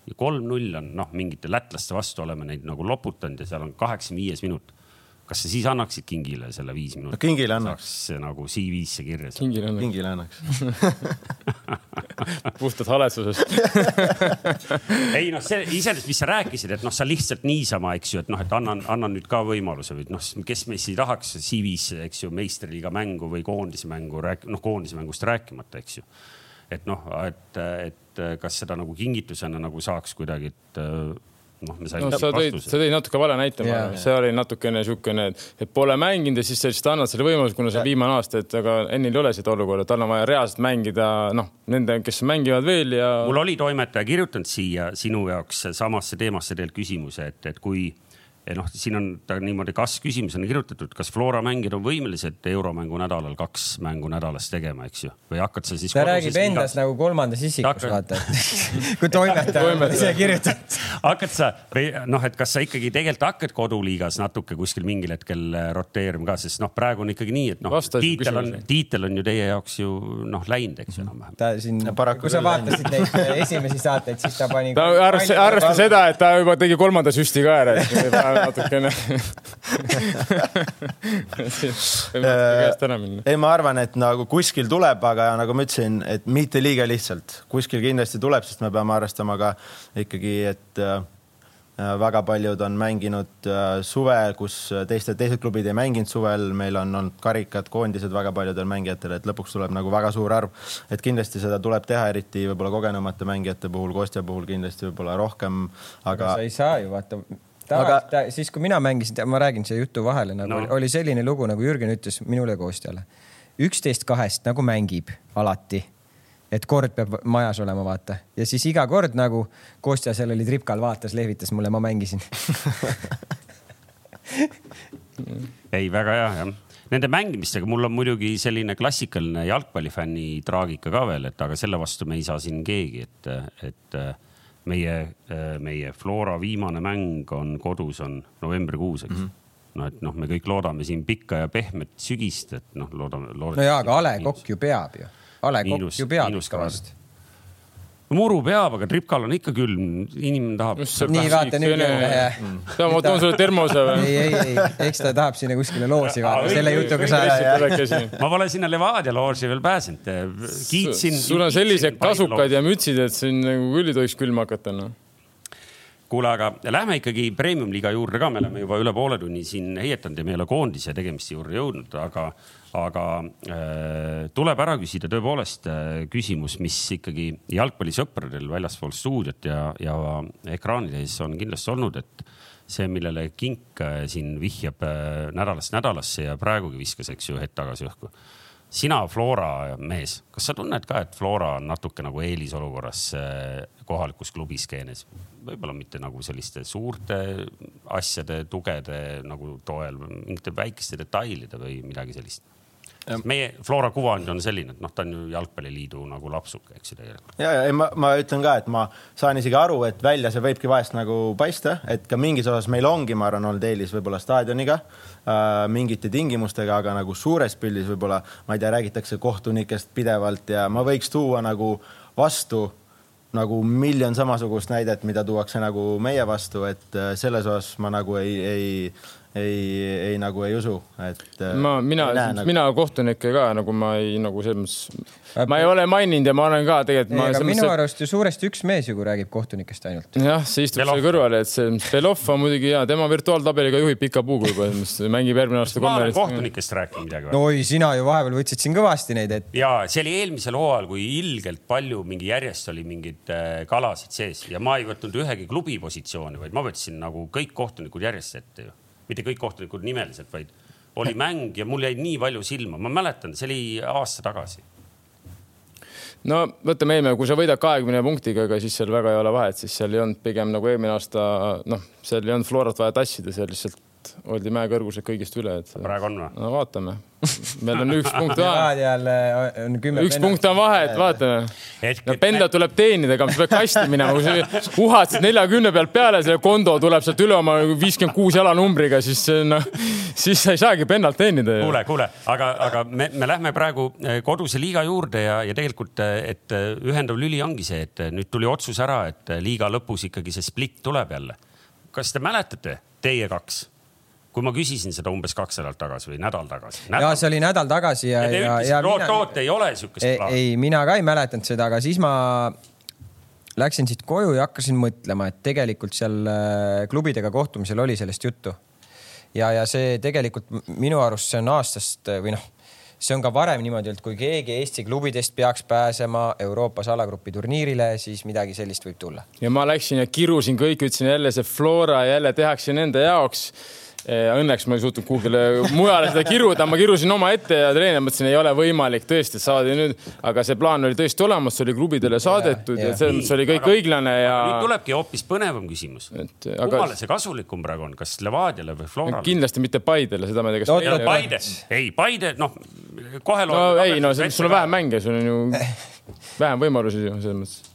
ja kolm-null on noh, mingite lätlaste vastu oleme neid nagu loputanud ja seal on kaheksakümne viies minut. kas sa siis annaksid Kingile selle viis minutit no,? Kingile annaks. nagu CV-sse kirja. Kingile annaks. Kingile annaks puhtalt haletsusest ei noh, see iseenesest, mis sa rääkisid, et noh, sa lihtsalt niisama, eks ju, et noh, et annan, annan nüüd ka võimaluse või noh, kes meist ei tahaks CV-sse, eks ju, meistriliiga mängu või koondise mängu rääk-, noh, koondise mängust rääkimata, eks ju. Et noh, et, et kas seda nagu kingitusena nagu saaks kuidagi, et äh, noh, me saime no, sa tõid, sa tõid natuke vale näite yeah., see oli natukene niisugune, et pole mänginud ja siis sa lihtsalt annad selle võimaluse, kuna see on viimane aasta, et aga Ennil ei ole seda olukorda, tal on vaja reaalselt mängida, noh, nende, kes mängivad veel ja. mul oli toimetaja kirjutanud siia sinu jaoks samasse teemasse tegelikult küsimuse, et, et kui ja noh, siin on ta niimoodi kas-küsimusena kirjutatud, kas Flora mängijad on võimelised euromängu nädalal kaks mängu nädalas tegema, eks ju, või hakkad sa siis. ta räägib endas igas... nagu kolmandas isikus, vaata kui toimetaja ise kirjutab. hakkad sa või noh, et kas sa ikkagi tegelikult hakkad koduliigas natuke kuskil mingil hetkel äh, roteerima ka, sest noh, praegu on ikkagi nii, et noh, tiitel on, tiitel on ju teie jaoks ju noh läinud, eks ju enam-vähem. ta siin, kui sa vaatasid neid äh, esimesi saateid, siis ta pani. ta arvestas, arvestas seda, et ta juba tegi kolmanda süsti ka ära natukene minna. ei, ma arvan, et nagu kuskil tuleb, aga nagu ma ütlesin, et mitte liiga lihtsalt, kuskil kindlasti tuleb, sest me peame arvestama ka ikkagi, et äh, väga paljud on mänginud äh, suvel, kus teised, teised klubid ei mänginud suvel, meil on olnud karikad, koondised väga paljudel mängijatel, et lõpuks tuleb nagu väga suur arv. et kindlasti seda tuleb teha, eriti võib-olla kogenumate mängijate puhul, Kostja puhul kindlasti võib-olla rohkem, aga. sa ei saa ju vaata aga ta, siis, kui mina mängisin, ma räägin siia jutu vahele, nagu no. oli selline lugu, nagu Jürgen ütles minule Kostjale. üksteist kahest nagu mängib alati. et kord peab majas olema, vaata. ja siis iga kord nagu Kostja seal oli tripkal, vaatas, lehvitas mulle, ma mängisin ei, väga hea, jah nende mängimistega mul on muidugi selline klassikaline jalgpallifänni traagika ka veel, et aga selle vastu me ei saa siin keegi, et, et meie, äh, meie Flora viimane mäng on kodus, on novembrikuus, eks mm. -hmm no et noh, me kõik loodame siin pikka ja pehmet sügist, et noh, loodame, loodame. no jaa, aga A Le Kokk ju peab ju. A Le Kokk ju peab ikka vast muru peab, aga tripkal on ikka külm, inimene tahab. nii, vaata nüüd jah. ma toon sulle termose või? ei, ei, ei, eks ta tahab sinna kuskile loosi vaata, selle jutuga sa. ma pole sinna Levadia loosi veel pääsenud, kiitsin. sul on sellised kasukad ja mütsid, et siin nagu küll ei tohiks külma hakata, noh kuule, aga lähme ikkagi premium-liiga juurde ka, me oleme juba üle poole tunni siin heietanud ja me ei ole koondise tegemiste juurde jõudnud, aga aga äh, tuleb ära küsida tõepoolest äh, küsimus, mis ikkagi jalgpallisõpradel väljaspool stuudiot ja, ja ekraanide ees on kindlasti olnud, et see, millele Kink äh, siin vihjab nädalast nädalasse ja praegugi viskas, eks ju, hetk tagasi õhku. sina, Flora mees, kas sa tunned ka, et Flora on natuke nagu eelisolukorras kohalikus klubiskeenes? võib-olla mitte nagu selliste suurte asjade, tugede nagu toel, mingite väikeste detailide või midagi sellist meie Flora kuvand on selline, et noh, ta on ju jalgpalliliidu nagu lapsuke, eks ju tegelikult. ja, ja ma, ma ütlen ka, et ma saan isegi aru, et välja see võibki vahest nagu paista, et ka mingis osas meil ongi, ma arvan, olnud eelis võib-olla staadioniga äh,, mingite tingimustega, aga nagu suures pildis võib-olla, ma ei tea, räägitakse kohtunikest pidevalt ja ma võiks tuua nagu vastu nagu miljon samasugust näidet, mida tuuakse nagu meie vastu, et äh, selles osas ma nagu ei, ei ei, ei nagu ei usu, et. Äh, ma, mina, nagu... mina kohtunikke ka nagu ma ei nagu selles mõttes, ma ei ole maininud ja ma olen ka tegelikult. aga minu arust ju suuresti üks mees ju räägib kohtunikest ainult. jah, see istub seal kõrval, et see Belov on muidugi hea, tema virtuaaltabeliga juhib pika puuga juba, mängib järgmine aasta konverentsi. kohtunikest rääkinud midagi või? no oi, sina ju vahepeal võtsid siin kõvasti neid, et. ja see oli eelmisel hooajal, kui ilgelt palju mingi järjest oli mingeid äh, kalasid sees ja ma ei võtnud ühegi klubi positsiooni, vaid ma võtsin nagu kõik kohtunikud järjest ette ju mitte kõik kohtunikud nimeliselt, vaid oli mäng ja mul jäi nii palju silma, ma mäletan, see oli aasta tagasi. no võtame eelmine, kui sa võidad kahekümne punktiga, ega siis seal väga ei ole vahet, siis seal ei olnud pigem nagu eelmine aasta, noh, seal ei olnud Florat vaja tassida, seal lihtsalt oldi mäekõrgused kõigist üle, et. praegu on või? no vaatame meil on üks punkt vahe. üks punkt on vahe, et vaatame. no pendlat tuleb teenida, ega sa pead kasti minema, kui sa uhatad neljakümne pealt peale, selle kondo tuleb sealt üle oma viiskümmend kuus jalanumbriga, siis noh, siis sa ei saagi pendalt teenida. kuule, kuule, aga, aga me, me lähme praegu eh, koduse liiga juurde ja, ja tegelikult, eh, et eh, ühendav lüli ongi see, et nüüd tuli otsus ära, et liiga lõpus ikkagi see split tuleb jälle. kas te mäletate, teie kaks kui ma küsisin seda umbes kaks nädalat tagasi või nädal tagasi. ja see oli nädal tagasi ja, ja. ja, ja oot, oot, ei ole siukest plaani. ei, mina ka ei mäletanud seda, aga siis ma läksin siit koju ja hakkasin mõtlema, et tegelikult seal äh, klubidega kohtumisel oli sellest juttu. ja, ja see tegelikult minu arust see on aastast või noh, see on ka varem niimoodi olnud, kui keegi Eesti klubidest peaks pääsema Euroopas alagrupi turniirile, siis midagi sellist võib tulla. ja ma läksin ja kirusin kõik, ütlesin jälle see Flora jälle tehakse nende jaoks Õnneks ma ei suutnud kuhugile mujale seda kiruda, ma kirusin oma ette ja treener mõtlesin, ei ole võimalik tõesti saada nüüd, aga see plaan oli tõesti olemas, see oli klubidele saadetud ja, ja, ja selles mõttes oli kõik õiglane ja. nüüd tulebki hoopis põnevam küsimus. Aga... kummale see kasulikum praegu on, kas Levadiale või Florale? kindlasti mitte Paidele, seda ma ei tea, kas no,. Paide, ei Paide, noh kohe. no ei, no sul on vähem mänge, sul on ju vähem võimalusi ju selles mõttes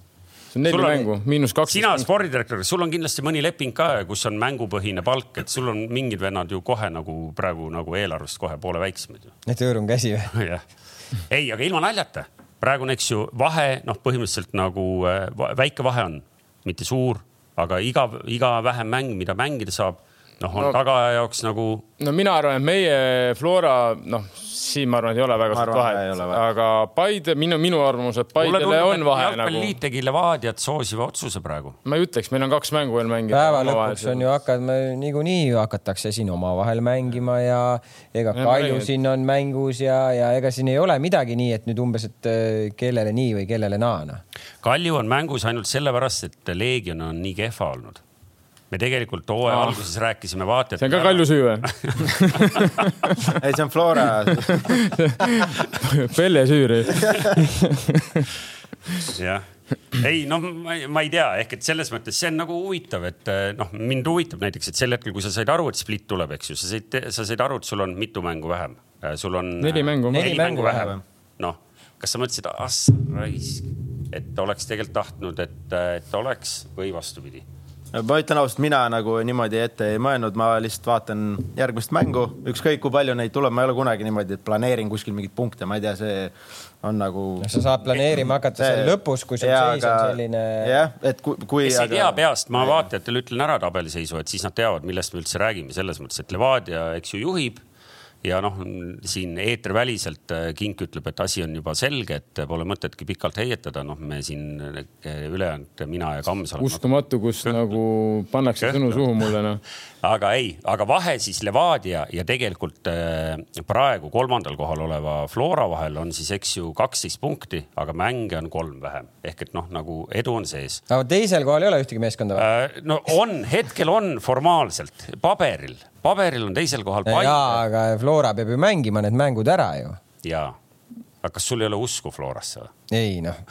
see on neli mängu, miinus kaks. sina spordidirektor, sul on kindlasti mõni leping ka, kus on mängupõhine palk, et sul on mingid vennad ju kohe nagu praegu nagu eelarvest kohe poole väiksemad ju. et hõõrun käsi või? jah. ei, aga ilma naljata, praegune, eks ju, vahe noh, põhimõtteliselt nagu äh, väike vahe on, mitte suur, aga iga, iga vähem mäng, mida mängida saab, noh, on no, tagaaja jaoks nagu. no mina arvan, et meie Flora, noh, siin ma arvan, et ei ole väga suurt vahet, aga Paide, minu, minu arvamus, et Paidele on vahe nagu. jalgpalliliit tegi Levadiat soosiva otsuse praegu. ma ei ütleks, meil on kaks mängu veel mängida. päeva lõpuks on ju hakanud, niikuinii hakatakse siin omavahel mängima ja ega ja Kalju siin on mängus ja, ja ega siin ei ole midagi nii, et nüüd umbes, et äh, kellele nii või kellele naa. Noh. Kalju on mängus ainult sellepärast, et Leegion on nii kehva olnud me tegelikult hooaja ah. alguses rääkisime vaatajatele. see on ka Kalju süü või ei, see on Flora Pelle süür jah, ei noh, ma ei tea, ehk et selles mõttes see on nagu huvitav, et eh, noh, mind huvitab näiteks, et sel hetkel, kui sa said aru, et split tuleb, eks ju, sa said, sa said aru, et sul on mitu mängu vähem, eh, sul on. neli mängu. neli mängu vähem, noh, kas sa mõtlesid, ah raisk, et oleks tegelikult tahtnud, et, et oleks või vastupidi ma ütlen ausalt, mina nagu niimoodi ette ei mõelnud, ma lihtsalt vaatan järgmist mängu, ükskõik kui palju neid tuleb, ma ei ole kunagi niimoodi, et planeerin kuskil mingeid punkte, ma ei tea, see on nagu. sa saad planeerima hakata seal lõpus, kui sul seis aga... on selline. jah, et kui, kui. kes aga... ei tea peast, ma vaatajatele ütlen ära tabeliseisu, et siis nad teavad, millest me üldse räägime, selles mõttes, et Levadia, eks ju, juhib ja noh, siin eetriväliselt äh, Kink ütleb, et asi on juba selge, et pole mõtetki pikalt heietada, noh, me siin äh, ülejäänud, mina ja Kams. uskumatu, kus nagu pannakse sõnu suhu mulle noh. aga ei, aga vahe siis Levadia ja tegelikult äh, praegu kolmandal kohal oleva Flora vahel on siis, eks ju, kaksteist punkti, aga mänge on kolm vähem ehk et noh, nagu edu on sees. aga teisel kohal ei ole ühtegi meeskonda või? no on, hetkel on formaalselt paberil paberil on teisel kohal jaa, aga Flora peab ju mängima need mängud ära ju. jaa, aga kas sul ei ole usku Florasse või? ei noh.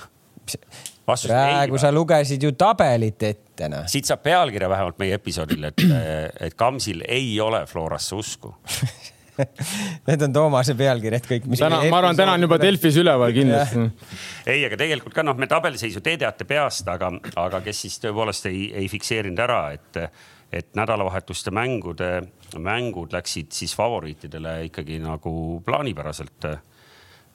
Praegu sa lugesid ju tabelit ette noh. siit saab pealkirja vähemalt meie episoodil, et, et Kamsil ei ole Florasse usku Need on Toomase pealkirjad kõik. täna, ma arvan, täna on juba Delfis üleval kindlasti ei, aga tegelikult ka noh, me tabeliseisu te teate peast, aga, aga kes siis tõepoolest ei, ei fikseerinud ära, et et nädalavahetuste mängude, mängud läksid siis favoriitidele ikkagi nagu plaanipäraselt.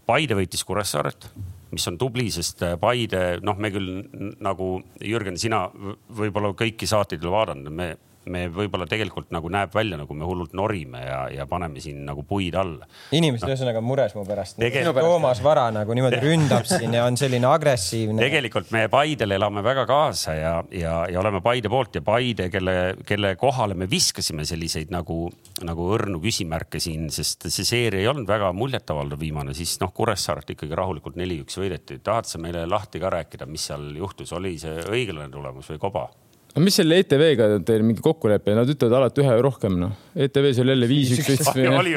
Paide võitis Kuressaaret, mis on tubli, sest Paide, noh, me küll nagu Jürgen, sina võib-olla kõiki saateid ei ole vaadanud, me me võib-olla tegelikult nagu näeb välja, nagu me hullult norime ja, ja paneme siin nagu puid alla. inimesed no. ühesõnaga mures mu pärast Tegel.... Toomas Vara nagu niimoodi ründab siin ja on selline agressiivne. tegelikult me Paidele elame väga kaasa ja, ja, ja oleme Paide poolt ja Paide, kelle, kelle kohale me viskasime selliseid nagu, nagu õrnu küsimärke siin, sest see seeria ei olnud väga muljetavaldav viimane, siis noh, Kuressaaret ikkagi rahulikult neli-üks võideti. tahad sa meile lahti ka rääkida, mis seal juhtus, oli see õiglane tulemus või koba? No mis selle ETV-ga teil mingi kokkulepe, nad ütlevad alati ühe rohkem noh. ETV-s oli jälle viis, üks, üks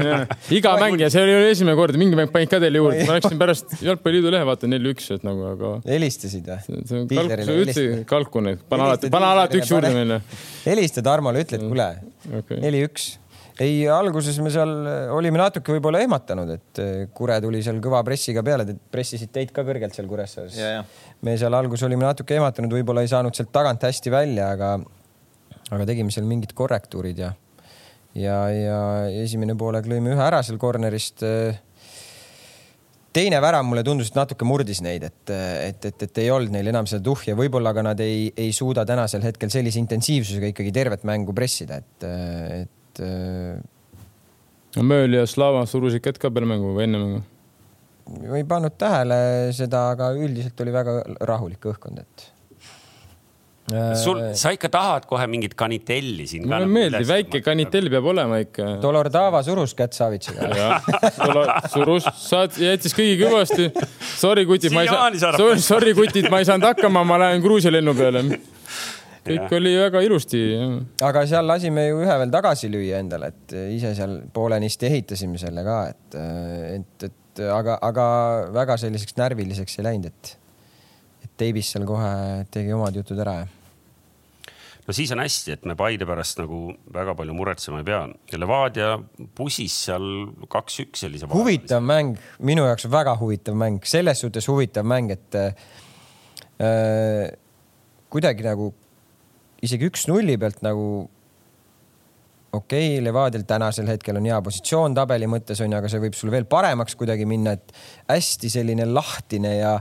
iga mäng ja see oli esimene kord, mingi mäng panid ka teile juurde, ma läksin pärast Jalgpalliliidu lehe vaatan neli-üks, et nagu, aga. helistasid või? see on kalku, sa ütlesid kalku neid, pane alati, pane alati üks juurde meile. helista Tarmole, ütle, et kuule, neli-üks ei, alguses me seal olime natuke võib-olla ehmatanud, et eh, Kure tuli seal kõva pressiga peale, pressisid teid ka kõrgelt seal Kuressaares. me seal alguses olime natuke ehmatanud, võib-olla ei saanud sealt tagant hästi välja, aga, aga tegime seal mingid korrektuurid ja, ja, ja esimene poolek lõime ühe ära seal corner'ist teine värav mulle tundus, et natuke murdis neid, et, et, et, et ei olnud neil enam seda tuhja, võib-olla ka nad ei, ei suuda tänasel hetkel sellise intensiivsusega ikkagi tervet mängu pressida, et, et et äh.... no Mööl ja Slava surusid kätt ka peale mängu või enne mängu? ei pannud tähele seda, aga üldiselt oli väga rahulik õhkkond, et sul, sa ikka tahad kohe mingit kanitelli siin. mulle meeldib, väike kanitell peab olema ikka. Dolordava surus kätt Savitšiga. surus, saad, jättis kõigi kõvasti. Sorry, kutid, ma ei saa, sorry, kutid, ma ei saanud hakkama, ma lähen Gruusia lennu peale kõik ja. oli väga ilusti. aga seal lasime ju ühe veel tagasi lüüa endale, et ise seal poolenisti ehitasime selle ka, et, et, et aga, aga väga selliseks närviliseks ei läinud, et, et teibis seal kohe tegi omad jutud ära no siis on hästi, et me Paide pärast nagu väga palju muretsema ei pea. Levadia pusis seal kaks-üks sellise. huvitav mäng, minu jaoks väga huvitav mäng, selles suhtes huvitav mäng, et äh, kuidagi nagu isegi üks nulli pealt nagu okei okay,, Levadial tänasel hetkel on hea positsioon tabeli mõttes on ju, aga see võib sul veel paremaks kuidagi minna, et hästi selline lahtine ja,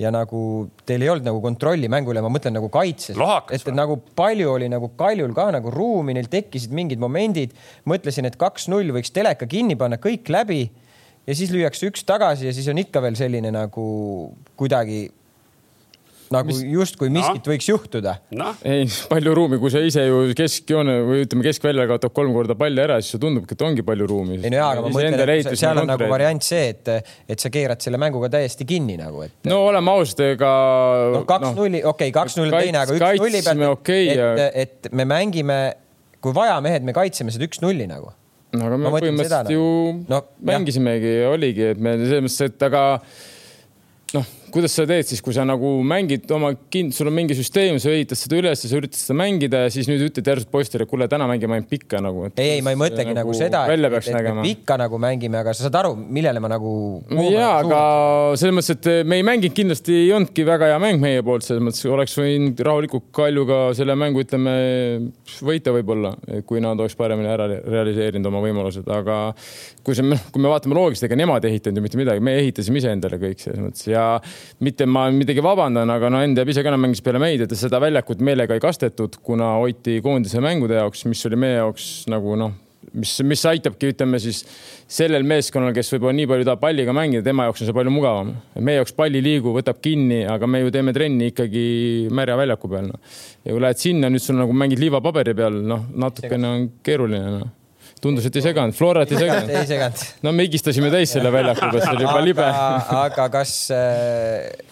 ja nagu teil ei olnud nagu kontrolli mängu üle, ma mõtlen nagu kaitses. et, et nagu palju oli nagu Kaljul ka nagu ruumi, neil tekkisid mingid momendid. mõtlesin, et kaks-null võiks teleka kinni panna, kõik läbi ja siis lüüakse üks tagasi ja siis on ikka veel selline nagu kuidagi nagu Mis... justkui miskit no. võiks juhtuda no.. ei, palju ruumi, kui sa ise ju keskjoone või ütleme, keskvälja kaotab kolm korda palli ära, siis tundubki, et ongi palju ruumi. ei no jaa, aga ma mõtlen, et seal on nagu variant see, et, et sa keerad selle mänguga täiesti kinni nagu, et. no oleme ausad, ega. no kaks nulli no,, okei okay,, kaks null on teine, aga üks nulli pealt okay, et, ja... et me mängime, kui vaja, mehed, me kaitseme seda üks nulli nagu no aga me põhimõtteliselt ju no, mängisimegi ja oligi, et me selles mõttes, et aga noh kuidas sa teed siis, kui sa nagu mängid oma kind, sul on mingi süsteem, sa ehitad seda üles, sa üritad seda mängida ja siis nüüd ütled järsult poistele, kuule, täna mängime ainult pikka nagu. ei, ei, ma ei mõtlegi nagu, nagu seda, et, et, et me pikka nagu mängime, aga sa saad aru, millele ma nagu. ja, aga selles mõttes, et me ei mänginud, kindlasti ei olnudki väga hea mäng meie poolt, selles mõttes oleks võinud rahulikult Kaljuga selle mängu, ütleme, võita võib-olla, kui nad oleks paremini ära realiseerinud oma võimalused, aga kui see, kui me vaatame loogiliselt, ega nemad ei ehitanud ju mitte midagi, me ehitasime iseendale kõik selles mõttes ja mitte ma midagi vabandan, aga no Ende jääb ise ka enam mängis peale meid, et seda väljakut meelega ei kastetud, kuna hoiti koondise mängude jaoks, mis oli meie jaoks nagu noh, mis, mis aitabki, ütleme siis sellel meeskonnal, kes võib-olla nii palju tahab palliga mängida, tema jaoks on see palju mugavam. meie jaoks pall ei liigu, võtab kinni, aga me ju teeme trenni ikkagi märja väljaku peal no.. ja kui lähed sinna, nüüd sul nagu mängid liivapaberi peal, noh, natukene on keeruline noh tundus, et ei seganud, Florat ei seganud. ei seganud. no me higistasime täis selle väljaku peal, see oli juba libe. aga kas, äh,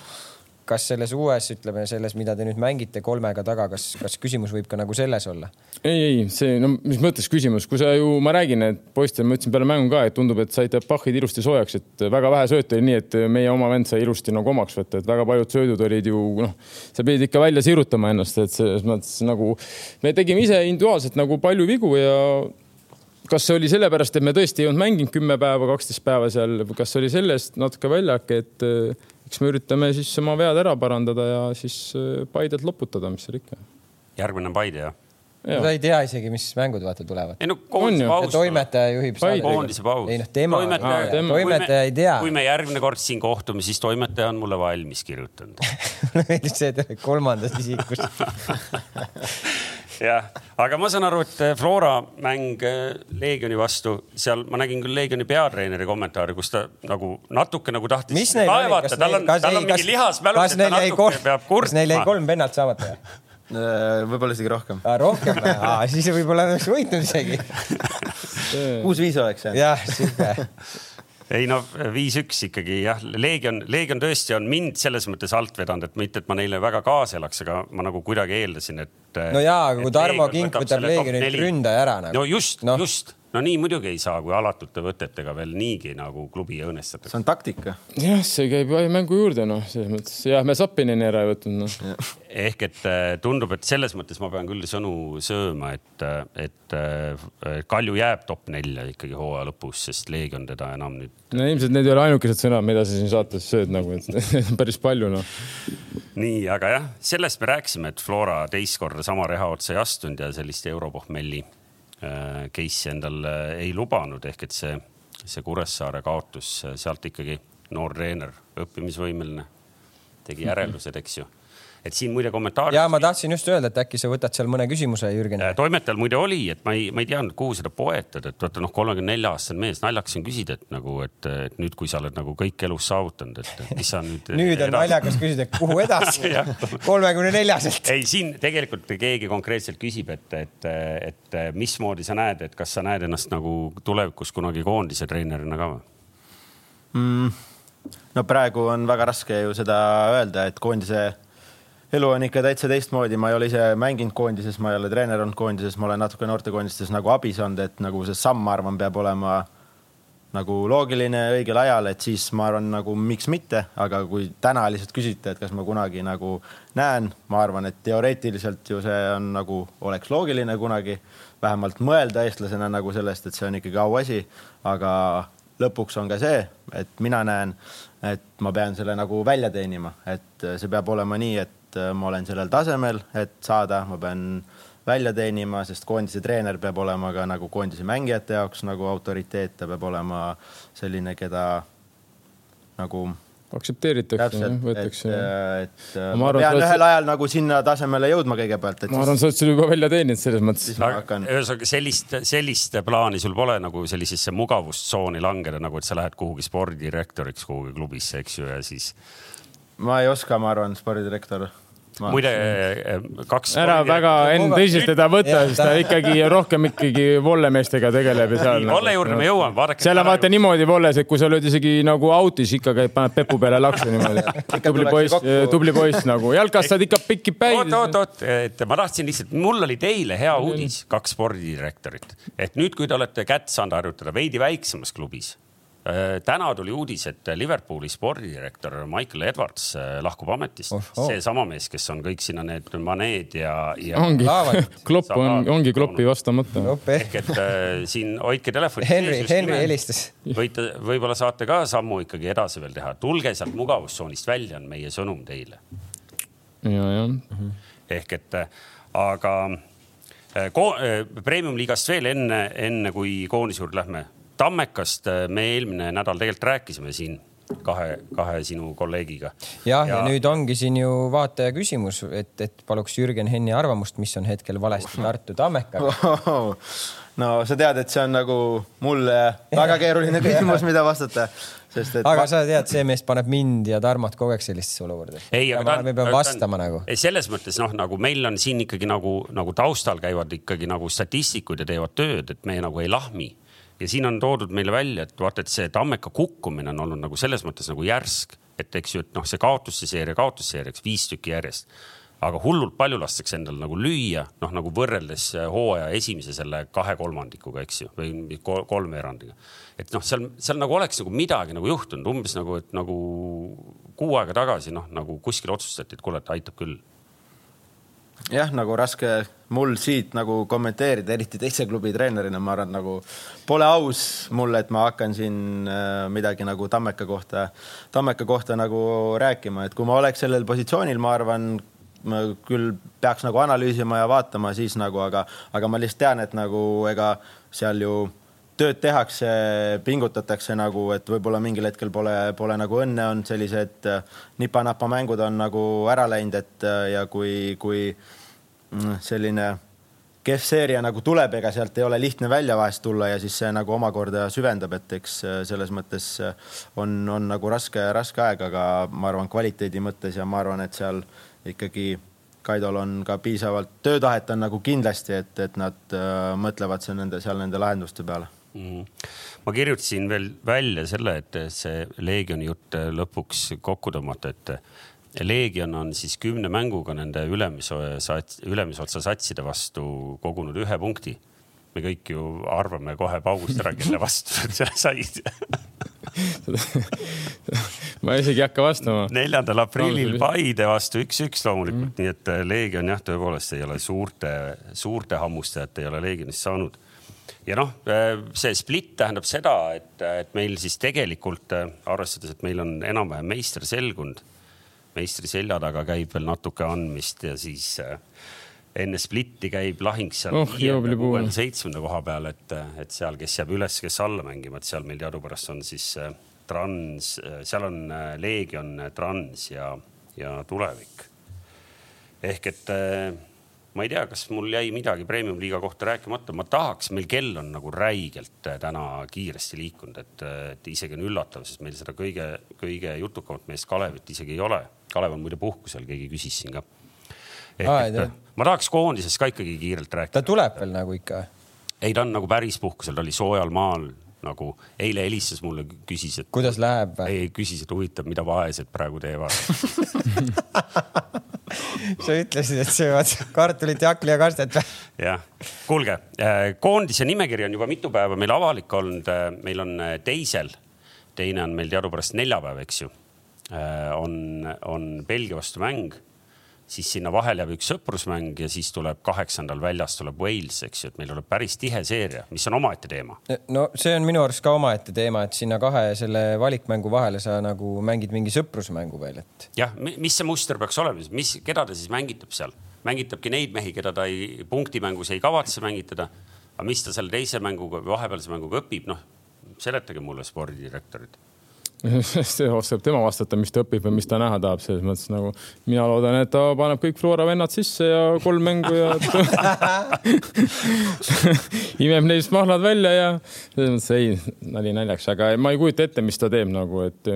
kas selles uues, ütleme selles, mida te nüüd mängite kolmega taga, kas, kas küsimus võib ka nagu selles olla? ei, ei, see, no mis mõttes küsimus, kui sa ju, ma räägin, et poistele ma ütlesin peale mängu ka, et tundub, et saite pahhid ilusti soojaks, et väga vähe sööte oli nii, et meie oma vend sai ilusti nagu omaks võtta, et väga paljud söödud olid ju noh, sa pidid ikka välja sirutama ennast, et selles mõttes nagu me tegime ise individuaalselt nagu palju vigu ja kas see oli sellepärast, et me tõesti ei olnud mänginud kümme päeva, kaksteist päeva seal, kas oli sellest natuke väljake, et eh, eks me üritame siis oma vead ära parandada ja siis eh, Paidet loputada, mis seal ikka. järgmine on Paide, jah? Ja. ta ei tea isegi, mis mängud vaata tulevad. ei no koondise paus. toimetaja juhib koondise paus. ei noh, tema, toimetaja, tema. toimetaja ei tea. kui me järgmine kord siin kohtume, siis toimetaja on mulle valmis kirjutanud mulle meeldib see, et kolmandast isikust jah, aga ma saan aru, et eh, Flora mäng eh, Leegioni vastu, seal ma nägin küll Leegioni peatreeneri kommentaari, kus ta nagu natuke nagu tahtis kaevata, tal on, tal on mingi lihasmälus, et ta natuke peab kurtma. kas neil jäi kolm vennalt saamata? Äh, võib-olla isegi rohkem. rohkem või? siis võib-olla oleks võitnud isegi. kuus-viis oleks jah? jah, sihuke ei no viis-üks ikkagi jah, Leegion, Leegion tõesti on mind selles mõttes alt vedanud, et mitte, et ma neile väga kaasa elaks, aga ma nagu kuidagi eeldasin, et. no jaa, aga kui Tarmo Kink võtab Leegionilt ründaja ära nagu. no just no., just no nii muidugi ei saa, kui alatute võtetega veel niigi nagu klubi õõnestatakse. see on taktika. jah, see käib mängu juurde noh, selles mõttes jah, me Sapinini ära ei võtnud noh. ehk et äh, tundub, et selles mõttes ma pean küll sõnu sööma, et, äh, et äh, Kalju jääb top nelja ikkagi hooaja lõpus, sest Leegion teda enam nüüd. no ilmselt need ei ole ainukesed sõnad, mida sa siin saates sööd nagu, et päris palju noh. nii, aga jah, sellest me rääkisime, et Flora teist korda sama reha otsa ei astunud ja sellist europohmelli Äh, case'i endal ei lubanud, ehk et see, see Kuressaare kaotus, sealt ikkagi noor treener, õppimisvõimeline, tegi järeldused, eks ju et siin muide kommentaarid. ja ma tahtsin just öelda, et äkki sa võtad seal mõne küsimuse, Jürgen. Äh, toimetajal muide oli, et ma ei, ma ei teadnud, kuhu seda poetada, et vaata noh, kolmekümne nelja aastane mees, naljakas on küsida, et nagu, et, et nüüd, kui sa oled nagu kõik elus saavutanud, et mis sa nüüd. nüüd on naljakas küsida, et kuhu edasi kolmekümne neljaselt. ei, siin tegelikult keegi konkreetselt küsib, et, et, et mismoodi sa näed, et kas sa näed ennast nagu tulevikus kunagi koondise treenerina ka või mm.? no praegu on väga raske ju seda öelda, et koondise elu on ikka täitsa teistmoodi, ma ei ole ise mänginud koondises, ma ei ole treener olnud koondises, ma olen natuke noortekoondistes nagu abis olnud, et nagu see samm, ma arvan, peab olema nagu loogiline õigel ajal, et siis ma arvan, nagu miks mitte, aga kui täna lihtsalt küsite, et kas ma kunagi nagu näen, ma arvan, et teoreetiliselt ju see on nagu oleks loogiline kunagi vähemalt mõelda eestlasena nagu sellest, et see on ikkagi auasi, aga lõpuks on ka see, et mina näen, et ma pean selle nagu välja teenima, et see peab olema nii, et et äh, ma olen sellel tasemel, et saada, ma pean välja teenima, sest koondise treener peab olema ka nagu koondise mängijate jaoks nagu autoriteet, ta peab olema selline, keda nagu aktsepteeritakse, võetakse. et, et ma, ma pean ühel ajal nagu sinna tasemele jõudma kõigepealt. ma arvan, sa oled selle juba välja teeninud selles mõttes. ühesõnaga sellist, sellist plaani sul pole nagu sellisesse mugavustsooni langeda, nagu et sa lähed kuhugi spordidirektoriks kuhugi klubisse, eks ju, ja siis. ma ei oska, ma arvan, spordidirektor muide eh, kaks. ära väga Enn tõsiselt teda võtta, sest ta ikkagi rohkem ikkagi vollemeestega tegeleb ja seal. Volle juurde me jõuame, vaadake. seal on vaata niimoodi volles, et kui sa oled isegi nagu autis, ikka käid, paned pepu peale laksu niimoodi. tubli poiss, tubli poiss nagu jalkas saad ikka pikki päid. oot, oot, oot, et ma tahtsin lihtsalt, mul oli teile hea uudis, kaks spordidirektorit, et nüüd, kui te olete kätt saanud harjutada veidi väiksemas klubis täna tuli uudis, et Liverpooli spordidirektor Michael Edwards äh, lahkub ametist oh,. Oh. seesama mees, kes on kõik sinna need maneed ja, ja. ongi, klopp on, ongi kloppi vastamata. ehk et äh, siin hoidke telefoni. Henry, Henry helistas. võite, võib-olla saate ka sammu ikkagi edasi veel teha. tulge sealt mugavustsoonist välja, on meie sõnum teile. ja, jah. ehk et aga premium-liigast veel enne, enne kui koondise juurde lähme Tammekast äh, me eelmine nädal tegelikult rääkisime siin kahe, kahe sinu kolleegiga. jah, ja nüüd ongi siin ju vaataja küsimus, et, et paluks Jürgen Henni arvamust, mis on hetkel valesti Tartu Tammekaga no sa tead, et see on nagu mulle väga keeruline küsimus, mida vastata. sest et aga ma... sa tead, see mees paneb mind ja Tarmot kogu aeg sellisesse olukorda. ei, aga ta, me peame vastama ta, nagu. selles mõttes noh, nagu meil on siin ikkagi nagu, nagu taustal käivad ikkagi nagu statistikud ja teevad tööd, et me nagu ei lahmi ja siin on toodud meile välja, et vaata, et see Tammeka kukkumine on olnud nagu selles mõttes nagu järsk, et eks ju, et noh, see kaotuste seeria kaotusseeriaks viis tükki järjest. aga hullult palju lastakse endal nagu lüüa, noh nagu võrreldes hooaja esimese selle kahe kolmandikuga, eks ju, või kolmveerandiga. et noh, seal, seal nagu oleks nagu midagi nagu juhtunud, umbes nagu, et nagu kuu aega tagasi noh, nagu kuskil otsustati, et kuule, et aitab küll jah, nagu raske mul siit nagu kommenteerida, eriti teise klubi treenerina, ma arvan, nagu pole aus mulle, et ma hakkan siin äh, midagi nagu Tammeka kohta, Tammeka kohta nagu rääkima, et kui ma oleks sellel positsioonil, ma arvan, ma küll peaks nagu analüüsima ja vaatama siis nagu, aga, aga ma lihtsalt tean, et nagu ega seal ju tööd tehakse, pingutatakse nagu, et võib-olla mingil hetkel pole, pole nagu õnne, on sellised äh, nipa-napa mängud on nagu ära läinud, et äh, ja kui, kui mm, selline kehv seeria nagu tuleb, ega sealt ei ole lihtne välja vahest tulla ja siis see nagu omakorda süvendab, et eks äh, selles mõttes on, on nagu raske, raske aeg, aga ma arvan, kvaliteedi mõttes ja ma arvan, et seal ikkagi Kaidol on ka piisavalt töötahet on nagu kindlasti, et, et nad mõtlevad seal nende, seal nende lahenduste peale. Ma kirjutasin veel välja selle, et see Leegioni jutt lõpuks kokku tõmmata, et Leegion on siis kümne mänguga nende ülemise, ülemisotsa satside vastu kogunud ühe punkti. me kõik ju arvame kohe paugust ära, kelle vastu nad said ma isegi ei hakka vastama. neljandal aprillil Paide vastu üks-üks loomulikult mm., nii et Leegion jah, tõepoolest ei ole suurte, suurte hammustajat ei ole Leegionist saanud ja noh, see split tähendab seda, et, et meil siis tegelikult arvestades, et meil on enam-vähem meister selgunud, meistri selja taga käib veel natuke andmist ja siis äh, enne splitti käib lahing seal oh, kuuenda, seitsmenda koha peal, et, et seal, kes jääb üles, kes alla mängima, et seal meil teadupärast on siis äh, Trans, äh, seal on Leegion, Trans ja, ja Tulevik. ehk et ma ei tea, kas mul jäi midagi premium-liiga kohta rääkimata, ma tahaks, meil kell on nagu räigelt äh, täna kiiresti liikunud, et, äh, et isegi on üllatav, sest meil seda kõige, kõige jutukamat meest Kalevit isegi ei ole. Kalev on muide puhkusel, keegi küsis siin ka. et ma tahaks koondisest ka ikkagi kiirelt rääkida. ta tuleb veel nagu ikka? ei, ta on nagu päris puhkusel, ta oli soojal maal nagu eile helistas mulle, küsis, et. kuidas läheb? ei, küsis, et huvitav, mida vaesed praegu teevad sa ütlesid, et söövad kartulit, jakli ja kastet või? jah, kuulge, äh, koondise nimekiri on juba mitu päeva meil avalik olnud, äh, meil on äh, teisel, teine on meil teadupärast neljapäev, eks ju. on, on Belgia vastu mäng siis sinna vahele jääb üks sõprusmäng ja siis tuleb kaheksandal väljas tuleb Wales, eks ju, et meil tuleb päris tihe seeria, mis on omaette teema. no see on minu arust ka omaette teema, et sinna kahe selle valikmängu vahele sa nagu mängid mingi sõprusmängu veel, et. jah, mis see muster peaks olema, mis, keda ta siis mängitab seal? mängitabki neid mehi, keda ta ei, punktimängus ei kavatse mängitada. aga mis ta selle teise mänguga vahepealse mänguga õpib, noh seletage mulle spordidirektorit see oskab tema vastata, mis ta õpib ja mis ta näha tahab, selles mõttes nagu mina loodan, et ta paneb kõik Flora vennad sisse ja kolm mängu ja imeb neist mahlad välja ja selles mõttes ei, nali naljaks, aga ma ei kujuta ette, mis ta teeb nagu, et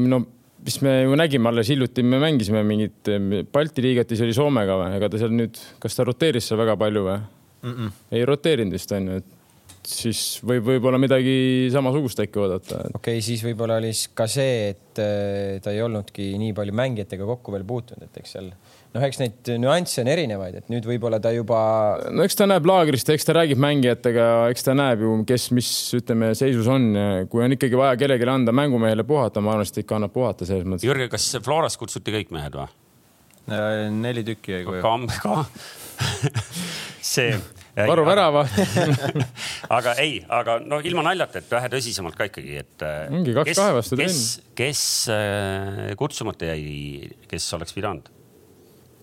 no mis me ju nägime alles hiljuti, me mängisime mingit Balti liigat, siis oli Soomega või, ega ta seal nüüd, kas ta roteeris seal väga palju või mm? -mm. ei roteerinud vist onju, et siis võib võib-olla midagi samasugust äkki oodata. okei okay,, siis võib-olla oli ka see, et äh, ta ei olnudki nii palju mängijatega kokku veel puutunud, et eks seal noh, eks neid nüansse on erinevaid, et nüüd võib-olla ta juba. no eks ta näeb laagrist, eks ta räägib mängijatega, eks ta näeb ju, kes, mis ütleme, seisus on. kui on ikkagi vaja kellelegi anda mängumehele puhata, ma arvan, et ta ikka annab puhata selles mõttes. Jürgen, kas Florast kutsuti kõik mehed või? Äh, neli tükki jäi koju. see varu värava aga ei, aga no ilma naljata, et vähe tõsisemalt ka ikkagi, et. Äh, mingi kaks kahe vastu trenn. kes, kes äh, kutsumata jäi, kes oleks pidanud?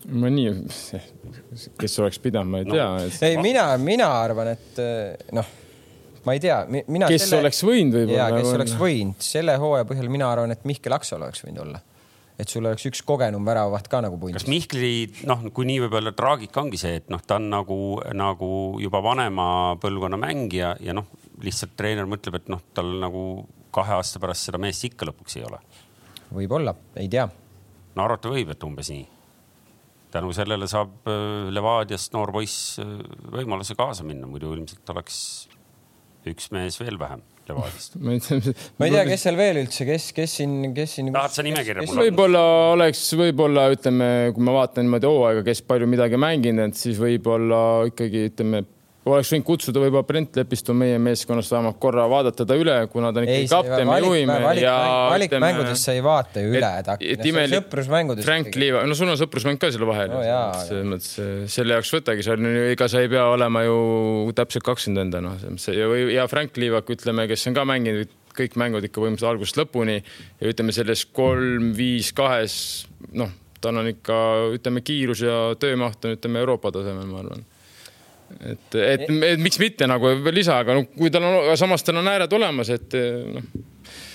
ma nii, kes oleks pidanud, ma ei no. tea et.... ei, mina, mina arvan, et äh, noh, ma ei tea, mina. kes selle... oleks võinud võib-olla. ja, kes oleks võinud, selle hooaja põhjal mina arvan, et Mihkel Aksalu oleks võinud olla et sul oleks üks kogenum väravavaht ka nagu pundis. kas Mihkli, noh, kui nii võib öelda, traagika ongi see, et noh, ta on nagu, nagu juba vanema põlvkonna mängija ja noh, lihtsalt treener mõtleb, et noh, tal nagu kahe aasta pärast seda meest ikka lõpuks ei ole. võib-olla, ei tea. no arvata võib, et umbes nii. tänu sellele saab äh, Levadiast noor poiss äh, võimaluse kaasa minna, muidu ilmselt oleks üks mees veel vähem Levadiast ma ei tea, ma ei tea, kes seal veel üldse, kes, kes siin, kes siin. tahad sa nimekirja mulle? võib-olla oleks, võib-olla ütleme, kui ma vaatan niimoodi hooaega, kes palju midagi mänginud, siis võib-olla ikkagi ütleme oleks võinud kutsuda võib-olla Brent Lepistu meie meeskonnast vähemalt korra vaadata ta üle, kuna ta on ikkagi kapten, me juhime valik, ja valikmängudest sa ei vaata ju üle. sõprusmängudest. Frank Liiva, no sul on sõprusmäng ka seal vahel no,. selles mõttes selle jaoks võtagi, seal on ju, ega sa ei pea olema ju täpselt kakskümmend enda noh, ja, Frank Liivak, ütleme, kes on ka mänginud kõik mängud ikka põhimõtteliselt algusest lõpuni ja ütleme selles kolm-viis kahes, noh, tal on ikka, ütleme, kiirus ja töömaht on, ütleme, Euroopa tasemel, ma arvan et, et, et miks mitte nagu lisa, aga no kui tal on, samas tal on ääred olemas, et noh.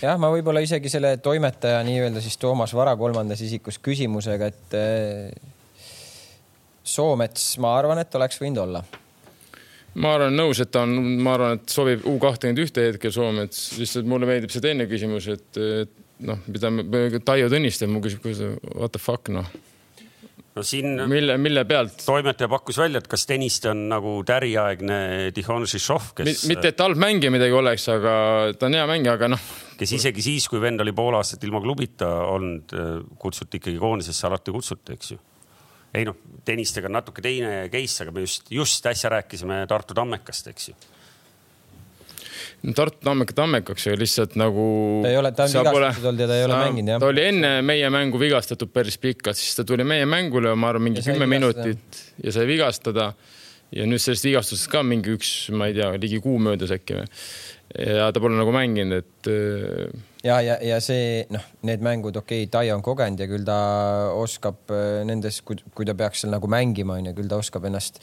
jah, ma võib-olla isegi selle toimetaja nii-öelda siis Toomas Vara kolmandas isikus küsimusega, et eh, Soomets, ma arvan, et oleks võinud olla. Ma arvan nõus, et ta on, ma arvan, et sobib U kahtekümmend ühte hetkel Soomets, lihtsalt mulle meeldib see teine küsimus, et, et noh, mida Taio Tõniste mu küsib, what the fuck noh no siin. mille, mille pealt? toimetaja pakkus välja, et kas Tõniste on nagu täriaegne Tihon Šišov, kes. mitte, et halb mängija midagi oleks, aga ta on hea mängija, aga noh. kes isegi siis, kui vend oli pool aastat ilma klubita olnud, kutsuti ikkagi koondisesse, alati kutsuti, eks ju. ei noh, Tõnistega on natuke teine case, aga me just, just äsja rääkisime Tartu Tammekast, eks ju Tartu Tammeka Tammekaks, aga lihtsalt nagu. ta ei ole, ta on vigastatud olnud ja ta ei ole mänginud jah. ta oli enne meie mängu vigastatud päris pikalt, siis ta tuli meie mängule, ma arvan, mingi kümme minutit ja sai vigastada. ja nüüd sellest vigastusest ka mingi üks, ma ei tea, ligi kuu möödas äkki või. ja ta pole nagu mänginud, et. Äh, ja, ja, ja see noh, need mängud, okei okay,, Tai on kogenud ja küll ta oskab äh, nendes, kui ta peaks seal nagu mängima, onju, küll ta oskab ennast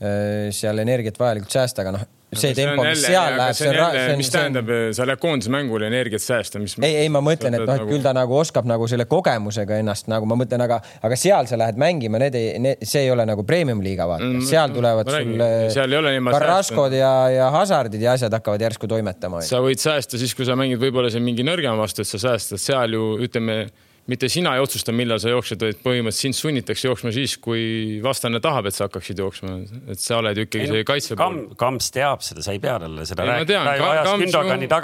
äh, seal energiat vajalikult säästa, aga noh see tempo, mis seal läheb, see on, see on. mis tähendab, sa lähed koondise mängule energiat säästa, mis. ei, ei, ma mõtlen, et noh, et küll ta nagu oskab nagu selle kogemusega ennast nagu ma mõtlen, aga, aga seal sa lähed mängima, need ei, see ei ole nagu premium liiga, vaata mm,. seal tulevad sul Carrascod ja, ja Hazardid ja asjad hakkavad järsku toimetama. sa võid säästa siis, kui sa mängid võib-olla seal mingi nõrgema vastu, et sa säästad seal ju ütleme mitte sina ei otsusta, millal sa jooksed, vaid põhimõtteliselt sind sunnitakse jooksma siis, kui vastane tahab, et sa hakkaksid jooksma. et sa oled ju ikkagi see kaitse pool. Kamps teab seda, sa ei pea talle seda rääkima.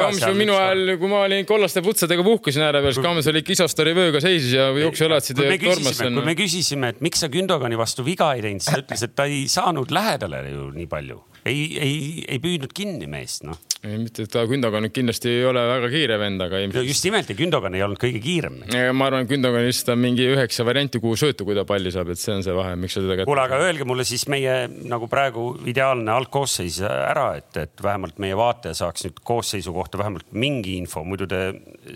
Kamps ju minu ajal, kui ma olin kollaste putsadega puhkasin ääre peal, siis Kamps oli Kisostori vööga seisis ja jooksujalatsid tormas. kui me küsisime, et miks sa Gündogani vastu viga ei teinud, siis ta ütles, et ta ei saanud lähedale ju nii palju ei, ei, ei püüdnud kinni meest, noh. ei, mitte, et ta Gündogan nüüd kindlasti ei ole väga kiire vend, aga ilmselt.... just nimelt ja Gündogan ei olnud kõige kiirem. ma arvan, et Gündogan lihtsalt on mingi üheksa varianti, kuhu sööta, kui ta palli saab, et see on see vahe, miks sa teda kätte. kuule, aga öelge mulle siis meie nagu praegu ideaalne algkoosseis ära, et, et vähemalt meie vaataja saaks nüüd koosseisu kohta vähemalt mingi info, muidu te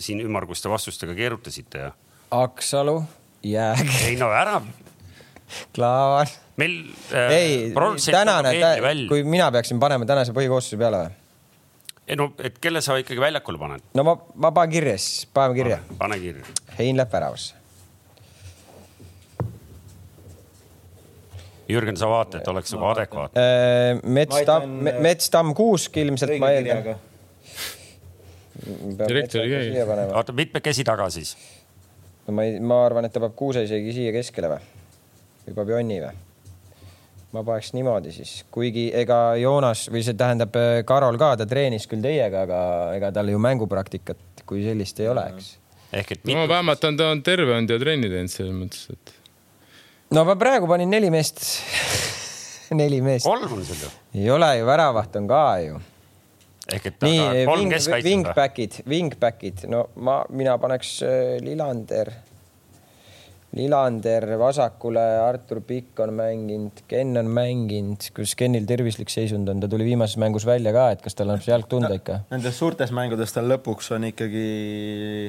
siin ümmarguste vastustega keerutasite ja. Aksalu, Jääg. ei no ära Klaavan. meil äh, ei, tänane, kui mina peaksin panema tänase põhikoosseisu peale või? ei no, et kelle sa ikkagi väljakule paned? no ma, ma panen kirja siis, paneme kirja. pane kirja. Hein läheb väravasse. Jürgen, sa vaata, et oleks nagu adekvaatne. Äh, Mets Tamm, äh, Mets Tamm Kuusk ilmselt ma eeldan. direktor ei käi. oota, mitmekesi taga siis? no ma ei, ma arvan, et ta paneb Kuuse isegi siia keskele või? Või paneb Jonni või? ma paneks niimoodi siis, kuigi ega Joonas või see tähendab äh, Karol ka, ta treenis küll teiega, aga ega tal ju mängupraktikat kui sellist ei ole, eks. ehk et no vähemalt on ta on terve olnud ja trenni teinud selles mõttes, et. no ma praegu panin neli meest neli meest. kolm on sul ju. ei ole ju, väravaht on ka ju. ehk et nii, wing, wingback'id, wingback'id, no ma, mina paneks äh, Lillander Lillander vasakule, Artur Pikk on mänginud, Ken on mänginud, kus Kenil tervislik seisund on, ta tuli viimases mängus välja ka, et kas tal annab see jalg tunda ikka? Nendes suurtes mängudes tal lõpuks on ikkagi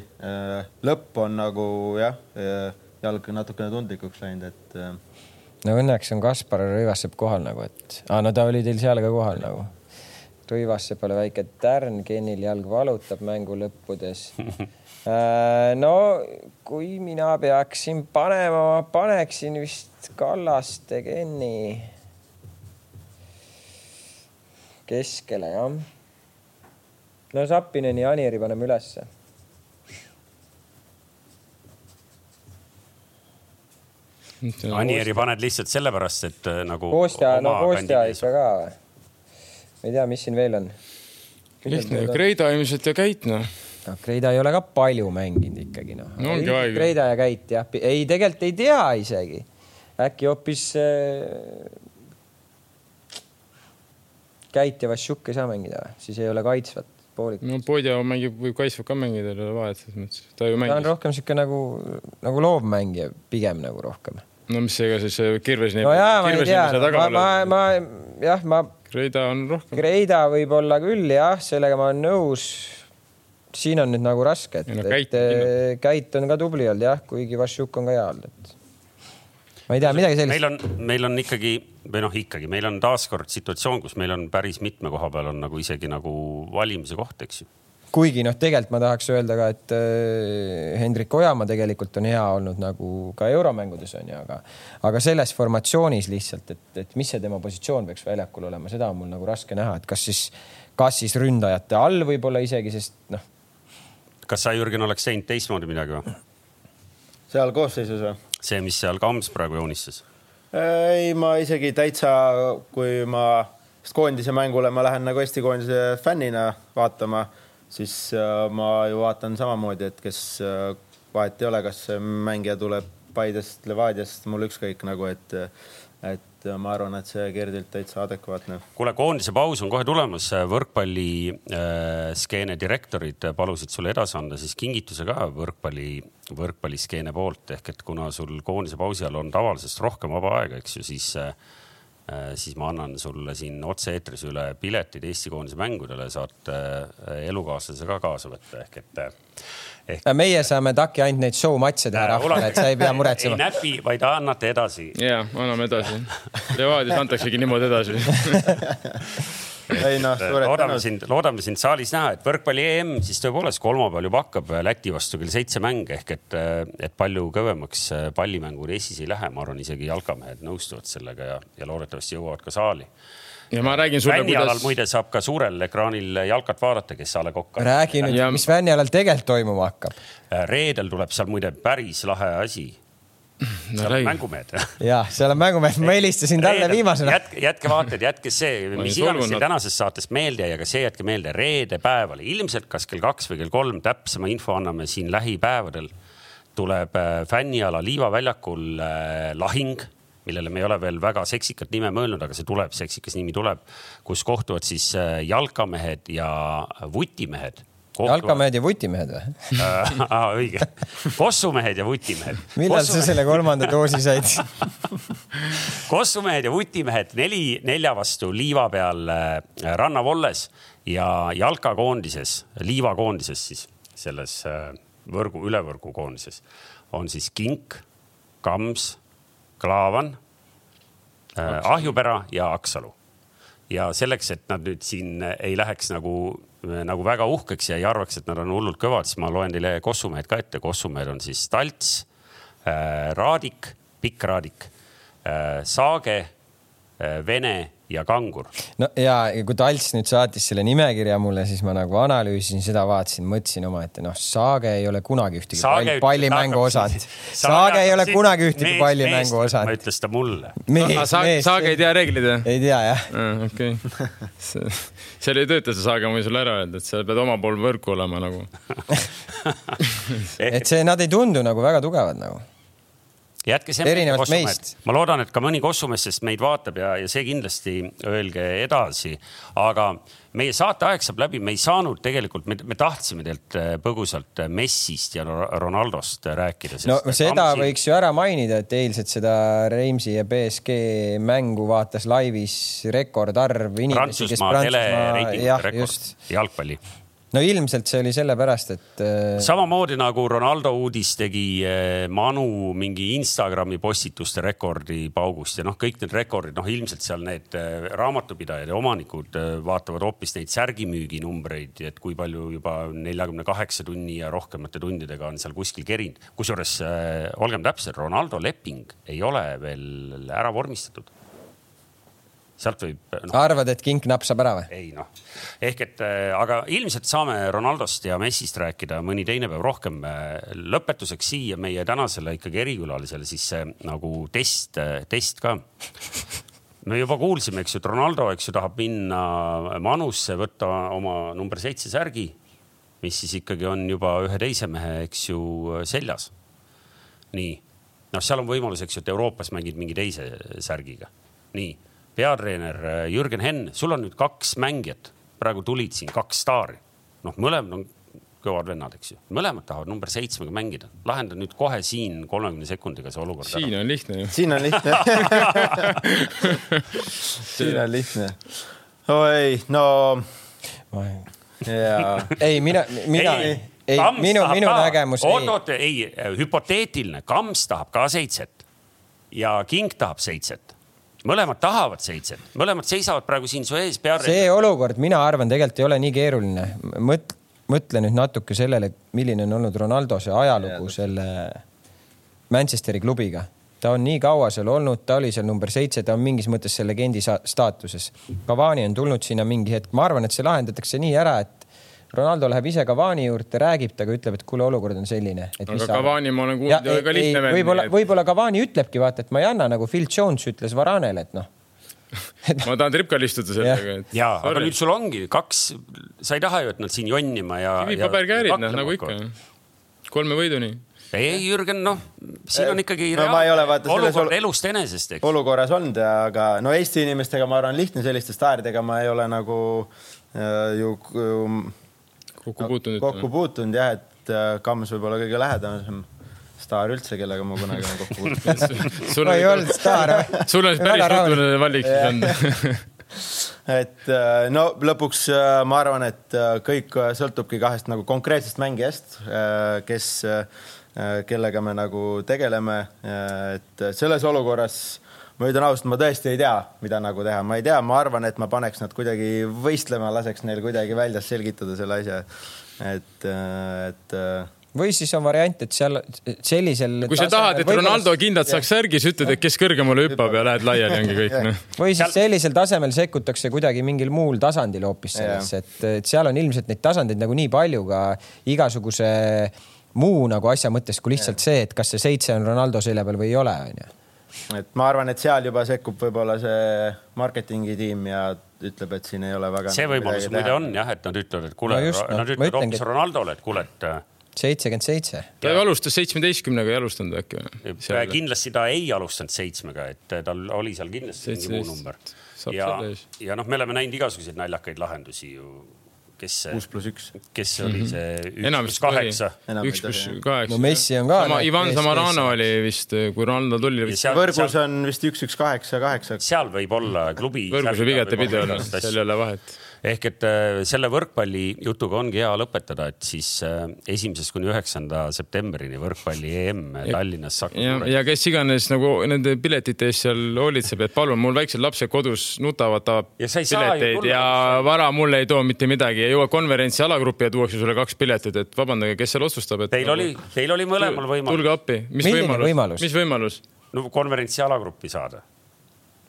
äh,, lõpp on nagu jah äh,, jalg natukene tundlikuks läinud, et äh.... no õnneks on Kaspar Rõivassepp kohal nagu, et ah, no ta oli teil seal ka kohal nagu. Rõivassepale väike tärn, Kenil jalg valutab mängu lõppudes no kui mina peaksin panema, ma paneksin vist Kallaste Kenni keskele jah. no Zappineni ja Anieri paneme ülesse. Anieri paned lihtsalt sellepärast, et äh, nagu. Kostja, no Kostja ikka ka või? ma ei tea, mis siin veel on. lihtne, Kreida ilmselt ja Käit noh noh, Kreida ei ole ka palju mänginud ikkagi noh no,. Kreida ja Käit jah, ei tegelikult ei tea isegi. äkki hoopis äh, Käit ja Vassiuk ei saa mängida või, siis ei ole kaitsvat poolik. no Podja mängib, võib kaitsvat ka mängida, ei ole vahet selles mõttes. ta ju mängis. ta on rohkem sihuke nagu, nagu loovmängija, pigem nagu rohkem. no mis ega siis kirves. no jaa, ma ei tea, ma, ma, ma jah, ma. Kreida on rohkem. Kreida võib-olla küll jah, sellega ma olen nõus siin on nüüd nagu raske, et, no, et äh, Käit on ka tubli olnud jah, kuigi Vassiuk on ka hea olnud, et ma ei tea, midagi sellist. meil on, meil on ikkagi või noh, ikkagi meil on taaskord situatsioon, kus meil on päris mitme koha peal on nagu isegi nagu valimise koht, eks ju kuigi noh, tegelikult ma tahaks öelda ka, et äh, Hendrik Ojamaa tegelikult on hea olnud nagu ka euromängudes on ju, aga, aga selles formatsioonis lihtsalt, et, et mis see tema positsioon peaks väljakul olema, seda on mul nagu raske näha, et kas siis, kas siis ründajate all võib-olla isegi, sest noh kas sa, Jürgen, oleks teinud teistmoodi midagi või? seal koosseisus või? see, mis seal Kams praegu joonistas? ei, ma isegi täitsa, kui ma koondise mängule ma lähen nagu Eesti koondise fännina vaatama, siis äh, ma ju vaatan samamoodi, et kes äh, vahet ei ole, kas mängija tuleb Paidest, Levadiast, mul ükskõik nagu, et, et et ma arvan, et see Gerdilt täitsa adekvaatne. kuule, koondise paus on kohe tulemas, võrkpalli äh, skeene direktorid palusid sulle edasi anda siis kingituse ka võrkpalli, võrkpalliskeene poolt. Ehk et kuna sul koondise pausi all on tavalisest rohkem vaba aega, eks ju, siis äh, siis ma annan sulle siin otse-eetris üle piletid Eesti koondise mängudele, saad äh, elukaaslase ka kaasa võtta. Ehk et äh, ehk.... meie saame TAK-i ainult neid show matše teha rahvale, et sa ei pea muretsema. ei näpi, vaid annate edasi. ja, anname edasi. Levadias antaksegi niimoodi edasi ei noh, loodame sind, loodame sind saalis näha, et võrkpalli EM siis tõepoolest kolmapäeval juba hakkab Läti vastu kell seitse mäng ehk et, et palju kõvemaks pallimängud Eestis ei lähe, ma arvan, isegi jalkamehed nõustuvad sellega ja, ja loodetavasti jõuavad ka saali ja ma räägin sulle, kuidas. Vännialal muide saab ka suurel ekraanil jalkat vaadata, kes A Le Coq on. räägi nüüd ja..., mis Vännialal tegelikult toimuma hakkab. Äh, reedel tuleb seal muide päris lahe asi no, seal on mängumehed. ja, seal on mängumehed, ma helistasin talle viimasena. jätke, jätke vaated, jätke see, mis iganes see tänasest saatest meelde jäi, aga see jätke meelde reede päeval, ilmselt kas kell kaks või kell kolm, täpsema info anname siin lähipäevadel. tuleb äh, fänniala Liiva väljakul äh, lahing millele me ei ole veel väga seksikat nime mõelnud, aga see tuleb, seksikas nimi tuleb, kus kohtuvad siis äh, jalkamehed ja vutimehed jalkamehed ja vutimehed või äh,? õige, kossumehed ja vutimehed. millal Kossumehed... sa selle kolmanda doosi said kossumehed ja vutimehed neli nelja vastu liiva peal äh, rannavolles ja jalkakoondises, liivakoondises siis selles võrgu, ülevõrgu koondises on siis kink, kams Klaavan äh,, Ahjupera ja Aksalu. ja selleks, et nad nüüd siin ei läheks nagu, nagu väga uhkeks ja ei arvaks, et nad on hullult kõvad, siis ma loen teile kossumehed ka ette. kossumehed on siis Talts äh,, Raadik, Pikk Raadik äh,, Saage äh,, Vene ja Kangur. no ja, kui Talts nüüd saatis selle nimekirja mulle, siis ma nagu analüüsisin seda, vaatasin, mõtlesin omaette, noh, Saage ei ole kunagi ühtegi Saage pall, pallimängu osanud. Saage ei ole kunagi ühtegi pallimängu osanud. ütles ta mulle. Saage, saage ei tea reegleid või? ei tea jah. okei, seal ei tööta see Saage, ma võin sulle ära öelda, et seal pead oma pool võrku olema nagu et see, nad ei tundu nagu väga tugevad nagu jätke see erinevalt meist. ma loodan, et ka mõni kossumeestest meid vaatab ja, ja see kindlasti öelge edasi. aga meie saateaeg saab läbi, me ei saanud tegelikult, me tahtsime teilt äh, põgusalt äh, Messist ja Ronaldost rääkida. no seda Kamsi... võiks ju ära mainida, et eilset seda Reimsi ja BSG mängu vaatas laivis rekordarv inimesi, kes Prantsusmaa telereitingu rekord, jalgpalli no ilmselt see oli sellepärast, et. Äh, samamoodi nagu Ronaldo uudis tegi äh, Manu mingi Instagrami postituste rekordi paugust ja noh, kõik need rekordid, noh ilmselt seal need äh, raamatupidajad ja omanikud vaatavad hoopis neid särgimüüginumbreid, et kui palju juba neljakümne kaheksa tunni ja rohkemate tundidega on seal kuskil kerinud. kusjuures olgem täpsed, Ronaldo leping ei ole veel ära vormistatud sealt võib no.. arvad, et kink napsab ära või? ei noh, ehk et äh, aga ilmselt saame Ronaldost ja Messist rääkida mõni teine päev rohkem. Äh, lõpetuseks siia meie tänasele ikkagi erikülalisele siis nagu test, äh, test ka me juba kuulsime, eks ju, et Ronaldo, eks ju, tahab minna Manusse, võtta oma number seitse särgi, mis siis ikkagi on juba ühe teise mehe, eks ju, seljas. nii, noh, seal on võimalus, eks ju, et Euroopas mängid mingi teise särgiga. nii peatreener äh, Jürgen Henn, sul on nüüd kaks mängijat, praegu tulid siin kaks staari. noh, mõlemad on kõvad vennad, eks ju, mõlemad tahavad number seitsmega mängida. lahenda nüüd kohe siin kolmekümne sekundiga see olukord siin ära. on lihtne ju. siin on lihtne siin on lihtne. oi, no. ei, mina, mina ei, ei, minu, minu nägemus. oot, oot, ei, hüpoteetiline, Kams tahab ka seitset ja King tahab seitset mõlemad tahavad seitset, mõlemad seisavad praegu siin su ees peale. see olukord, mina arvan, tegelikult ei ole nii keeruline. mõt-, mõtle nüüd natuke sellele, milline on olnud Ronaldo see ajalugu selle Manchesteri klubiga. ta on nii kaua seal olnud, ta oli seal number seitse, ta on mingis mõttes see legendi staatuses. Cavani on tulnud sinna mingi hetk, ma arvan, et see lahendatakse nii ära, et Ronaldo läheb ise Cavani juurde, räägib temaga, ütleb, et kuule, olukord on selline. aga Cavani ma olen kuulnud, ei ole ka lihtne vend. võib-olla, võib-olla Cavani ütlebki, vaata, et ma ei anna nagu Phil Jones ütles Varanele, et noh ma tahan tripkal istuda sellega. ja, aga nüüd sul ongi kaks, sa ei taha ju, et nad siin jonnima ja. kivipaberkäärid, noh nagu ikka. kolme võiduni ei, Jürgen, noh, siin on ikkagi no, ma ei ole, vaata, olukord ol... elust enesest, eks. olukorras olnud, aga no Eesti inimestega ma arvan, lihtne selliste staaridega ma ei ole nagu äh, ju, ju kokku puutunud? kokku puutunud jah, et äh, Kams võib olla kõige lähedasem staar üldse, kellega ma kunagi olen kokku puutunud sul ei olnud staar või? sul on päris nutune valik siis olnud et äh, no lõpuks äh, ma arvan, et kõik sõltubki kahest nagu konkreetsest mängijast, kes, kellega me nagu tegeleme. et selles olukorras ma ütlen ausalt, ma tõesti ei tea, mida nagu teha, ma ei tea, ma arvan, et ma paneks nad kuidagi võistlema, laseks neil kuidagi väljas selgitada selle asja. et, et või siis on variant, et seal sellisel. kui sa tahad, et Ronaldo kindlalt saaks särgi, siis ütled, et kes kõrgemale hüppab ja lähed laiali, ongi kõik no.. või siis sellisel tasemel sekkutakse kuidagi mingil muul tasandil hoopis sellesse, et, et seal on ilmselt neid tasandeid nagu nii palju ka igasuguse muu nagu asja mõttes kui lihtsalt see, et kas see seitse on Ronaldo selja peal või ei ole, onju et ma arvan, et seal juba sekkub võib-olla see marketingi tiim ja ütleb, et siin ei ole väga. see võimalus muide on jah, et nad ütlevad, et kuule no, nad ütlevad hoopis Ronaldole, et kuule, et. Äh, seitsekümmend seitse. ta ju alustas seitsmeteistkümnega, ei alustanud äkki või? kindlasti ta ei alustanud seitsmega, et tal oli seal kindlasti mingi muu number. ja, ja noh, me oleme näinud igasuguseid naljakaid lahendusi ju kes see. kuus pluss üks. kes oli mhm. see üks pluss kaheksa? üks pluss kaheksa. no Messi on ka. sama Ivan Samarano oli vist, kui Ronaldo tuli. võrgus seal... on vist üks, üks, kaheksa, kaheksa. seal võib olla klubi. võrgus võib igatepidi olla, seal ei ole vahet ehk et äh, selle võrkpalli jutuga ongi hea lõpetada, et siis äh, esimesest kuni üheksanda septembrini võrkpalli EM Tallinnas. ja, ja kes iganes nagu nende piletite eest seal hoolitseb, et palun, mul väiksed lapsed kodus nutavad, tahab pileteid ja vara mulle ei too mitte midagi ja jõuad konverentsi alagrupi ja tuuakse sulle kaks piletit, et vabandage, kes seal otsustab, et. Teil oli, teil oli mõlemal võimalus. tulge appi, mis võimalus, mis võimalus? no konverentsi alagruppi saada.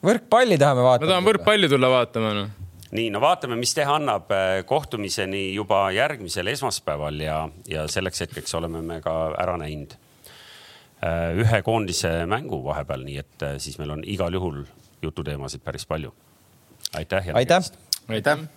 võrkpalli tahame vaatama. ma tahan võrkpalli tulla vaatama noh nii, no vaatame, mis teha annab. Äh, kohtumiseni juba järgmisel esmaspäeval ja, ja selleks hetkeks oleme me ka ära näinud äh, ühe koondise mängu vahepeal, nii et äh, siis meil on igal juhul jututeemasid päris palju. aitäh. aitäh. aitäh.